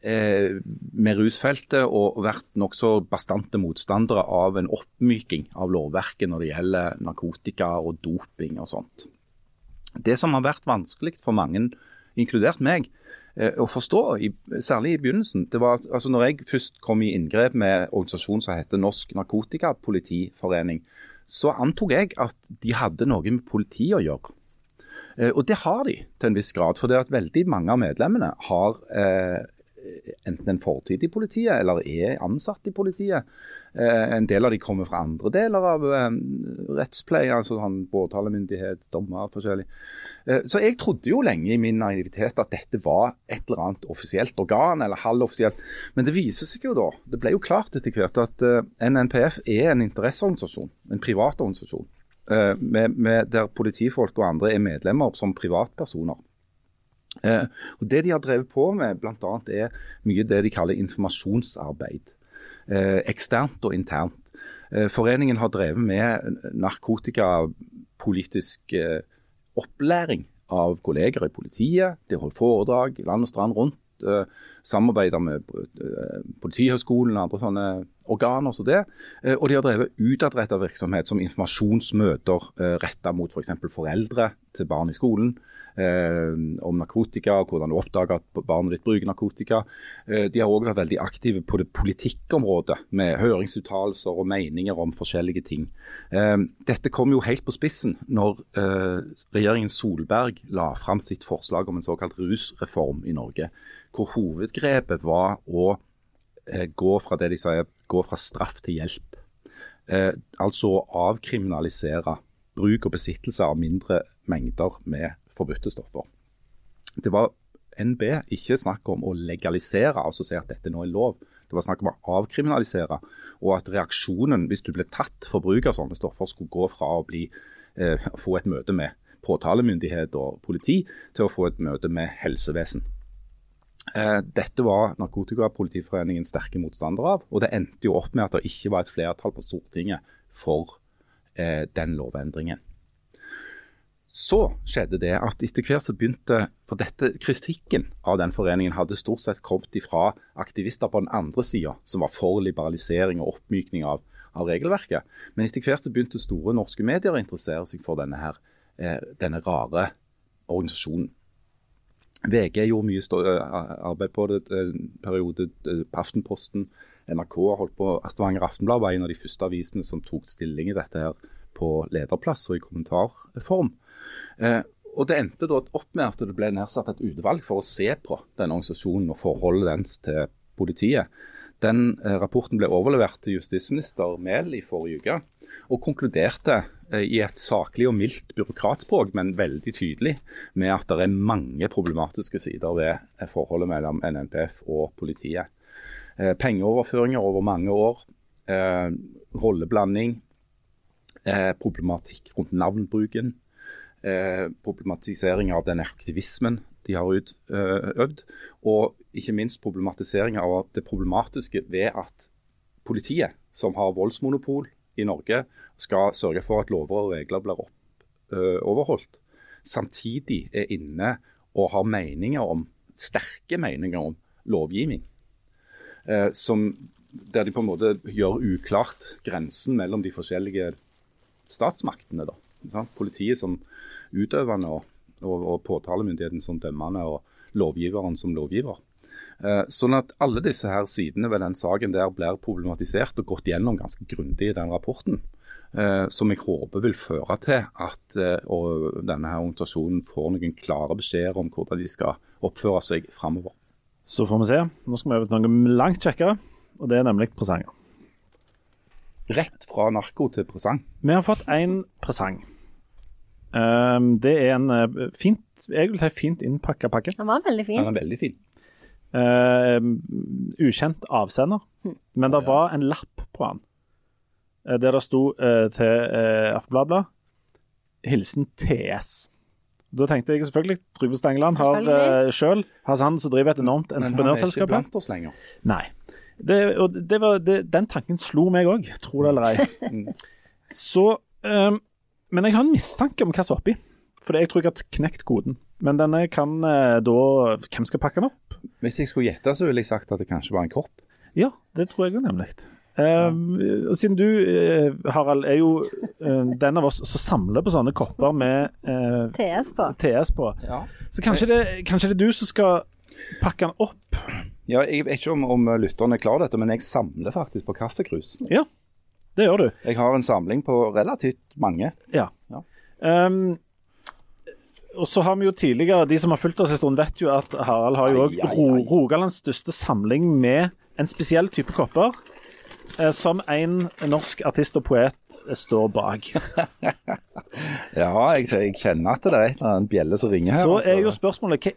med rusfeltet og vært nokså bastante motstandere av en oppmyking av lovverket når det gjelder narkotika og doping og sånt. Det som har vært vanskelig for mange, inkludert meg, eh, å forstå, særlig i begynnelsen. Det var, altså når jeg først kom i inngrep med organisasjonen som heter Norsk Narkotikapolitiforening, så antok jeg at de hadde noe med politiet å gjøre. Eh, og det har de til en viss grad. For det at veldig mange av medlemmene har eh, enten en fortid i politiet eller er ansatt i politiet. Eh, en del av de kommer fra andre deler av eh, rettspleie, altså sånn påtalemyndighet, dommer, forskjellig. Eh, så jeg trodde jo lenge i min naivitet at dette var et eller annet offisielt organ, eller halvoffisielt. Men det viser seg jo da, det ble jo klart etter hvert at NNPF er en interesseorganisasjon, en privat organisasjon. Med, med der politifolk og andre er medlemmer som privatpersoner. Eh, og Det de har drevet på med, bl.a. er mye det de kaller informasjonsarbeid. Eh, eksternt og internt. Eh, foreningen har drevet med narkotikapolitisk eh, opplæring av kolleger i politiet. De har holdt foredrag land og strand rundt. Eh, samarbeider med eh, Politihøgskolen og andre sånne organer som det. Og de har drevet utadretta virksomhet som informasjonsmøter eh, retta mot f.eks. For foreldre til barn i skolen eh, om narkotika, og hvordan du oppdager at barnet ditt bruker narkotika. Eh, de har òg vært veldig aktive på det politikkområdet, med høringsuttalelser og meninger om forskjellige ting. Eh, dette kom jo helt på spissen når eh, regjeringen Solberg la fram sitt forslag om en såkalt rusreform i Norge, hvor hovedgrepet var å eh, gå fra det de sier, gå fra straff til hjelp. Eh, altså å avkriminalisere bruk og besittelse av mindre mengder med forbudte stoffer. Det var NB ikke snakk om å legalisere, altså si at dette nå er lov. Det var snakk om å avkriminalisere, og at reaksjonen hvis du ble tatt for bruk av sånne stoffer, skulle gå fra å bli, eh, få et møte med påtalemyndighet og politi, til å få et møte med helsevesen. Eh, dette var Narkotikapolitiforeningen sterke motstander av, og det endte jo opp med at det ikke var et flertall på Stortinget for eh, den lovendringen. Så skjedde det at etter hvert så begynte For dette kritikken av den foreningen hadde stort sett kommet ifra aktivister på den andre sida, som var for liberalisering og oppmykning av, av, regelverket. Men etter hvert så begynte store norske medier å interessere seg for denne, her, eh, denne rare organisasjonen. VG gjorde mye arbeid på det en periode. Aftenposten, NRK har holdt på. Stavanger Aftenblad var en av de første avisene som tok stilling i dette her på lederplass og i kommentarform. Eh, og Det endte da opp med at det ble nedsatt et utvalg for å se på denne organisasjonen og forholdet dens til politiet. Den eh, Rapporten ble overlevert til justisminister Mehl i forrige uke, og konkluderte i et saklig og mildt byråkratspråk, men veldig tydelig, med at det er mange problematiske sider ved eh, forholdet mellom NNPF og politiet. Eh, pengeoverføringer over mange år, eh, rolleblanding, problematikk rundt navnbruken eh, problematisering av den aktivismen de har utøvd. Og ikke minst problematisering av det problematiske ved at politiet, som har voldsmonopol i Norge, skal sørge for at lover og regler blir opp, ø, overholdt. Samtidig er inne og har meninger om, sterke meninger om lovgivning. Eh, som, der de på en måte gjør uklart grensen mellom de forskjellige statsmaktene. Da. Politiet som utøvende og, og, og påtalemyndigheten som dømmende og lovgiveren som lovgiver. Eh, sånn at alle disse her sidene ved den saken der blir problematisert og gått gjennom ganske grundig i den rapporten. Eh, som jeg håper vil føre til at eh, denne her organisasjonen får noen klare beskjeder om hvordan de skal oppføre seg framover. Så får vi se. Nå skal vi over til noe langt kjekkere, og det er nemlig presanger. Rett fra narko til presang. Vi har fått en presang. Det er en fint, jeg vil si fint innpakka pakke. Den var veldig fin. Den er veldig fin. Uh, ukjent avsender, hm. men det var en lapp på han uh, der det sto uh, til uh, Aftenbladet hilsen TS. Da tenkte jeg selvfølgelig Trygve Stangeland har uh, sjøl han som driver et enormt entreprenørselskap. Men han er ikke blant oss lenger. Nei. Det, og det var, det, den tanken slo meg òg, tro det eller ei. Mm. Så um, men jeg har en mistanke om hva som er oppi. For jeg tror jeg har knekt koden. Men denne kan eh, da Hvem skal pakke den opp? Hvis jeg skulle gjette, så ville jeg sagt at det kanskje var en kropp. Ja, det tror jeg nemlig. Um, og siden du, uh, Harald, er jo uh, den av oss som samler på sånne kopper med uh, TS på, TS på. Ja. så kanskje det, kanskje det, er du som skal pakke den opp. Ja, jeg vet ikke om, om lytterne er klar over dette, men jeg samler faktisk på kaffekrus. Ja, det gjør du. Jeg har en samling på relativt mange. Ja. Ja. Ehm, og så har vi jo tidligere, De som har fulgt oss en stund, vet jo at Harald har jo Ro. Rogalands største samling med en spesiell type kopper. eh, Som en norsk artist og poet eh, står bak. Ja, jeg, jeg kjenner at det er et eller annet bjelle som ringer her. Så altså. er jo spørsmålet hva,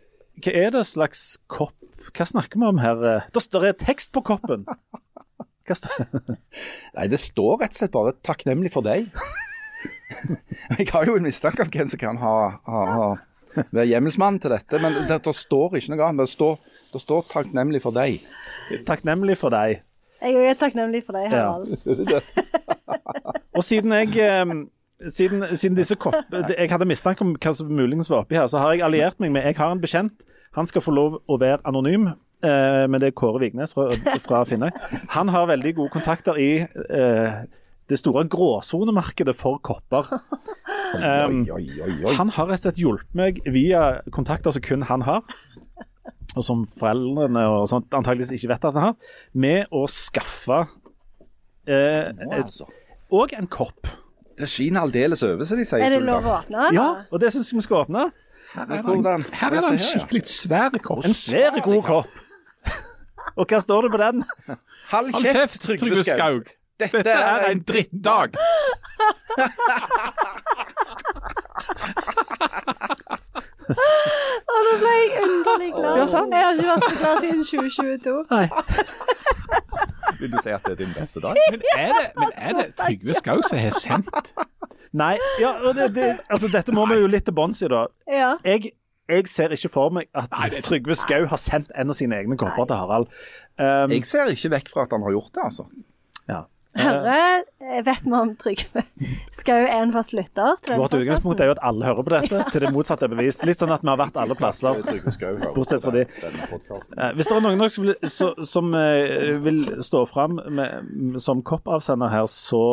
hva er det slags kopp Hva snakker vi om her? Det står det tekst på koppen. Hva står Nei, det står rett og slett bare 'takknemlig for deg'. jeg har jo en mistanke om hvem som kan ha, ha, ha være hjemmelsmann til dette, men det, det står ikke noe annet. Det står, det står 'takknemlig for deg'. Takknemlig for deg. Jeg er takknemlig for deg, Ja. Og siden jeg siden, siden disse kopp... Jeg hadde mistanke om hva som muligens var oppi her, så har jeg alliert meg med Jeg har en bekjent. Han skal få lov å være anonym, eh, men det er Kåre Vignes fra, fra Finnøy. Han har veldig gode kontakter i eh, det store gråsonemarkedet for kopper. Um, Oi, oi, oi, oi. Han har rett og slett hjulpet meg via kontakter som kun han har, og som foreldrene og sånt antageligvis ikke vet at han har, med å skaffe eh, Nå, altså. og en kopp. Det skinner aldeles over, som de sier. Er det lov å åpne? Ja, og det syns jeg vi skal åpne. Her er det en skikkelig svær kopp. En svær, god kopp. Og hva står det på den? Halv Hold kjeft, Trygve Skaug. Dette, Dette er en drittdag. Og nå ble jeg underlig glad. Ja, sant. Jeg har ikke vært så glad siden 2022. Nei. Vil du si at det er din beste dag? Men er det, men er det Trygve Skaug som har sendt? Nei, ja, det, det, altså dette må vi jo litt til bunns i, da. Ja. Jeg, jeg ser ikke for meg at Trygve Skau har sendt en av sine egne kopper til Harald. Um, Jeg ser ikke vekk fra at han har gjort det, altså. Ja. Hører, eh, vet vi om Trygve Skau er en fast lytter til Vårt utgangspunkt er jo at alle hører på dette, til det motsatte er bevist. Litt sånn at vi har vært alle plasser. Bortsett fra de. Eh, Hvis det er noen som vil, så, som eh, vil stå fram med, som koppavsender her, så,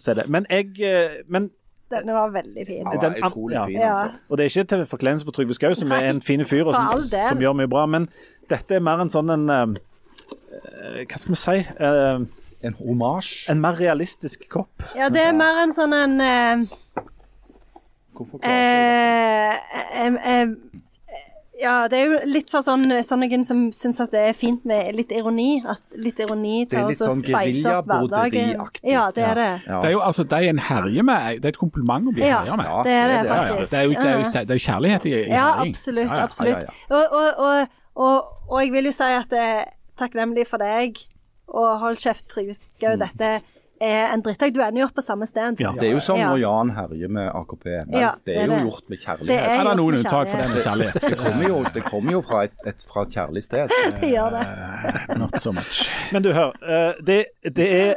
så er det. Men jeg eh, men, Denne var veldig fin. Han Den an- utrolig ja. fin, altså. Og det er ikke til forkleinelse for Trygve Skau, som er en fin fyr og som, som gjør mye bra, men dette er mer en sånn en Hva skal vi si? Eh, En homasj. en mer realistisk kopp. Ja, det er mer en sånn en eh, Hvorfor klarer eh, em, em, Ja, det er jo litt for sånn sånne som syns at det er fint med litt ironi. At litt ironi tar oss og sånn speiser opp hverdagen. Ja, det er det. Ja. Det er jo altså de en herjer med. Det er et kompliment å bli Ja, herja med. Ja, det er det det det. Faktisk. Det er jo, det er jo, det er jo kjærlighet i, i Ja, herjing. absolutt. Ja, ja. absolutt. ja, Og, og, og, og, og jeg vil jo si at jeg er takknemlig for deg, og hold kjeft, Trygve Skau, dette er en drittdag. Du ender jo opp på samme sted. Ja. Det er jo som når Jan herjer med AKP. Men Ja, det det er er jo det. gjort med Det kjærlighet. er er gjort noen unntak for den med kjærlighet. Det kommer jo, det kommer jo fra, et, et, fra et kjærlig sted. Det gjør det. Uh, Not so much. Men du, hør. eh, det, det er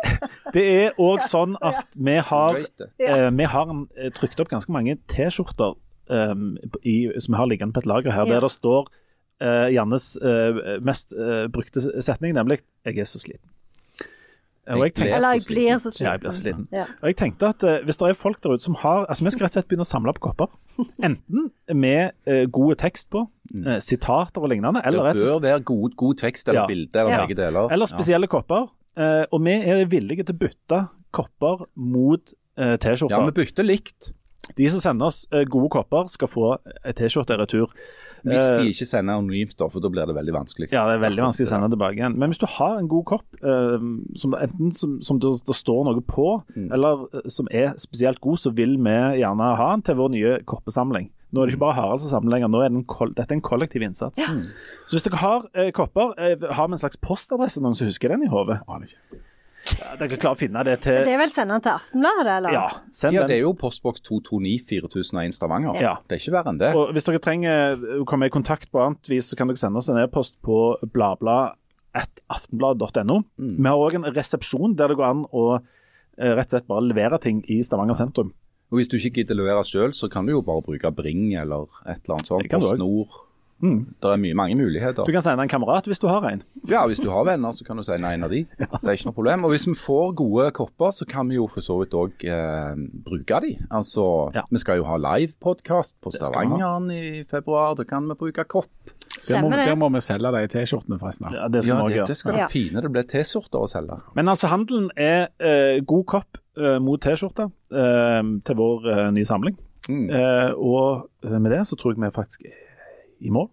det er òg sånn at vi har eh, Vi har trykt opp ganske mange T-skjorter um, som vi har liggende på et lager her, der det står eh, Jannes uh, mest eh, brukte setning, nemlig 'Jeg er så sliten'. Og jeg tenkte, Eller jeg blir så Ja, jeg blir sliten. sliten. Ja. Og jeg tenkte at uh, hvis det er folk der ute som har Altså, vi skal rett og slett begynne å samle opp kopper. Enten med uh, gode tekst på, uh, sitater og lignende, eller, Det bør være god, god tekst eller Ja. bilde eller Ja. begge deler. eller spesielle kopper. Og vi er villige til å bytte kopper mot T-skjorter. Ja, vi bytter likt. De som sender oss eh, gode kopper, skal få T-skjorte i retur. Hvis Eh, de ikke sender anonymt, da, for da blir det veldig vanskelig. Ja, det er veldig vanskelig å sende tilbake igjen. Men hvis du har en god kopp, eh, som enten som, som det, det står noe på, Mm. eller eh, som er spesielt god, så vil vi gjerne ha den til vår nye koppesamling. Nå er det ikke bare Harald som samler lenger, nå er det en, dette er en kollektiv innsats. Så hvis dere har eh, kopper, eh, har vi en slags postadresse, noen som husker den i hodet? Dere klarer å finne det til Det er vel senderen til Aftenbladet, eller? Ja, send Ja, det er jo postboks 229 4001 Stavanger. Ja. Det er ikke verre enn det. Og hvis dere trenger å komme i kontakt på annet vis, så kan dere sende oss en e-post på bladblad.aftenblad.no. Mm. Vi har òg en resepsjon der det går an å eh, rett og slett bare levere ting i Stavanger sentrum. Og Hvis du ikke gidder levere sjøl, så kan du jo bare bruke Bring eller et eller annet sånt. PostNord. Mm. Det er mye, mange muligheter. Du kan sende en kamerat hvis du har en. Ja, Hvis du har venner, så kan du sende en av de. Det er ikke noe problem. Og hvis vi får gode kopper, så kan vi jo for så vidt òg eh, bruke de. Altså, Ja. Vi skal jo ha livepodkast på. Stavangeren i februar. Da kan vi bruke kopp. Der må, der må vi selge de T-skjortene, forresten. Ja, det skal Ja, vi det, det skal Ja. pine det blir T-skjorter å selge. Men altså, handelen er eh, god kopp eh, mot T-skjorte eh, til vår eh, nye samling. Mm. Eh, og med det så tror jeg vi faktisk er i mål.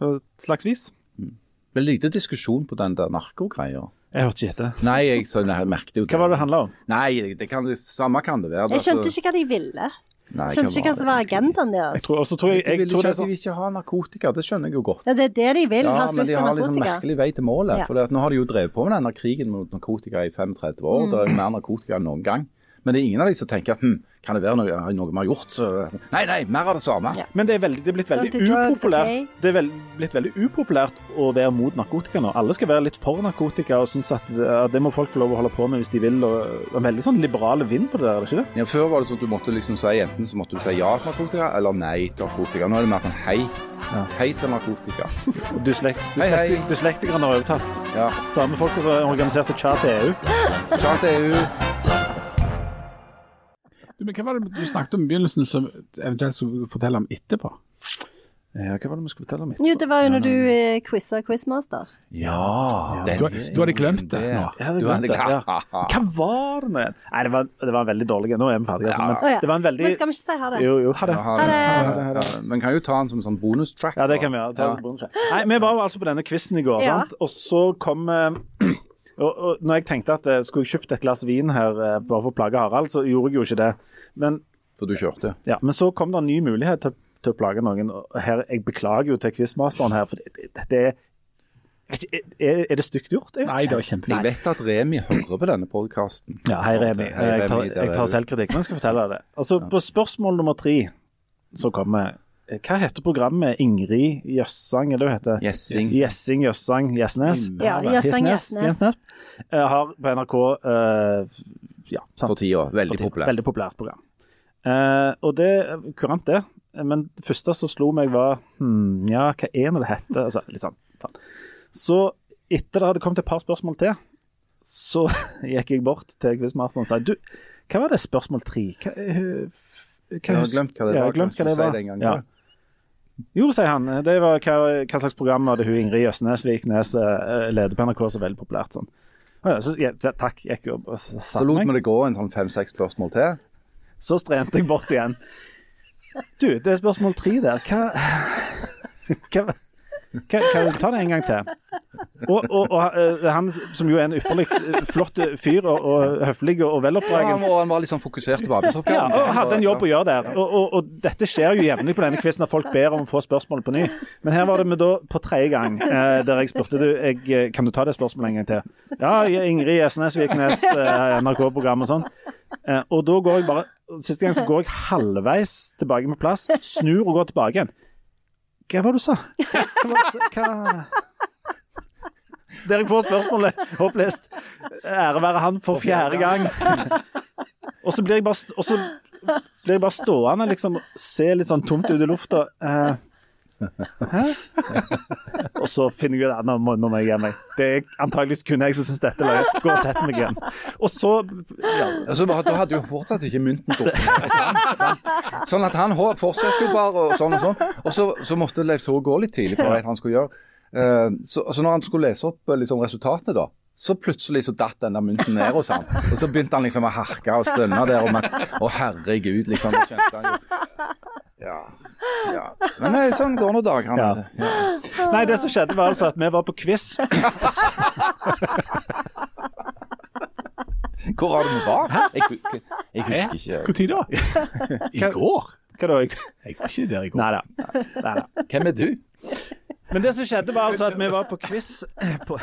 På et slags vis. Det er lite diskusjon på den der narkogreia. Jeg hørte ikke etter. Nei, jeg, så, jeg merket jo Hva var det det handla om? Nei, det kan, det, samme kan det være. Jeg skjønte ikke hva de ville. Nei, Skjønte ikke hva som var agendaen Jeg deres. tror, også tror jeg, Jeg, jeg vil tror ikke de vil ikke ha narkotika, det skjønner jeg jo godt. Ja, det er det de vil, Ja, ha men de har liksom merkelig vei til målet. Ja. For nå har de jo drevet på med denne krigen mot narkotika i 35 år. Mm. Det er jo mer narkotika enn noen gang. Men det er ingen av de som tenker at hm, kan det være noe, noe vi har gjort? Så... Nei, nei, mer av det samme. Ja. Men det er, veldig, det er blitt veldig drugs, upopulært okay? Det er veld, blitt veldig upopulært å være mot narkotika nå. Alle skal være litt for narkotika og synes at ja, det må folk få lov å holde på med hvis de vil. Og, en veldig sånn liberale vind på det der, er det ikke det? Ja, før var det sånn at du måtte liksom si enten så måtte du si ja til narkotika, eller nei til narkotika. Nå er det mer sånn hei. Hei til narkotika. Du dyslektikerne har overtatt. Ja. Samme folka som organiserte Tja til EU. Tja til EU. Du, men hva var det du snakket om i begynnelsen som eventuelt skulle fortelle om etterpå? Ja, hva var det vi skulle fortelle om etterpå? Jo, det var jo når du eh, quiza Quizmaster. Ja, Du har- du hadde glemt det nå. Jeg hadde Du hadde glemt det, ja. Hva var det med Nei, det var, det var en veldig dårlig Nå er vi ferdige. Altså, men ja. det var en veldig Men skal vi ikke si ha det? Jo, jo, ha det. Ha. Ja, Men kan jo ta den som sånn bonustrack. Ja, det kan vi gjøre. Ta Ja. bonus. Nei, vi var jo altså på denne quizen i går, Ja. sant? og så kom eh, og, og når jeg tenkte at eh, skulle jeg kjøpt et glass vin her eh, bare for å plage Harald, så gjorde jeg jo ikke det. Men, For du kjørte. ja, men så kom det en ny mulighet til, til å plage noen. og her, Jeg beklager jo til quizmasteren her, for det, det, det er er, er det stygt gjort? Jeg Nei, det var kjempefint. Jeg vet at Remi hører på denne podkasten. Ja, hei Remi. Jeg tar, jeg tar selvkritikk, men jeg skal fortelle deg det. Altså, På spørsmål nummer tre så kommer Hva heter programmet Ingrid Jøssang, eller hva heter det? Jessing. Gjessing Jøssang Gjesnes. Ja, Jøssang Gjesnes. Eh, har på NRK uh, ja, sant. For tida. Veldig For tiden. Veldig populært program. Uh, og det kurant, det. Men det første som slo meg, var hm, Ja, hva er nå det heter? Altså, litt sånn, sånn. Så etter det hadde kommet et par spørsmål til, så gikk jeg bort til quizmasteren og sa du, hva var det spørsmål tre? Hva, hva, hva, Jeg har glemt hva det var. jeg har glemt hva det var. sier en gang Ja. til? Jo, sier han. Det var hva, hva slags program hadde hun Ingrid Jøsnes Viknes eh, leder på NRK, så veldig populært sånn. Så, ja, takk, gikk jo og s- Så satte lot vi det gå en sånn fem-seks spørsmål til. Så strente jeg bort igjen. Du, det er spørsmål tre der. Hva Hva, hva, du Ta det en gang til. Og, og, og eh, han som jo er en ypperlig eh, flott fyr og, og høflig og veloppdragen. ja, han var litt sånn fokusert på Ja, og hadde en jobb å gjøre der. Og, dette skjer jo jevnlig på denne quizen at folk ber om å få spørsmål på ny. Men her var det med da på tredje gang eh, der jeg spurte du, jeg, eh, kan du ta det spørsmålet en gang til. Ja, Ingrid Gjesnes Viknes, eh, NRK-program og sånn. Eh, og da går jeg bare Siste gang så går jeg halvveis tilbake med plass, snur og går tilbake igjen. Hva var det du sa? Hva, hva, hva? Der jeg får spørsmålet opplest. Ære være han for fjerde gang. Og så blir jeg bare, st og så blir jeg bare stående liksom, se litt sånn tomt ut i lufta. Eh, hæ? Og så finner jeg ut at nå må, nå må jeg gi meg. Det er antakeligvis kun jeg som syns dette er løye. Gå og sett meg igjen. Og så ja, Altså, da hadde jo fortsatt ikke mynten dukket. Sånn at han fortsatte jo bare og sånn og sånn. Og så, så måtte Leif Tore gå litt tidlig for hva han skulle gjøre. Eh, så, så når han skulle lese opp eh, liksom, resultatet, da, så plutselig så datt den der mynten ned hos han. Og så begynte han liksom å harke og stønne der Og, man, Å, herregud, liksom. Det skjønte han jo. Ja. Ja. Men nei, sånn går nå dagene. Ja. Nei, det som skjedde, var altså at vi var på quiz. Hvor var det vi var? Jeg, jeg, jeg husker ikke. Når da? I går? Hva da? Jeg var ikke der i går. Nei da. Nei da. Hvem er du? Men det som skjedde, var altså at vi var på quiz på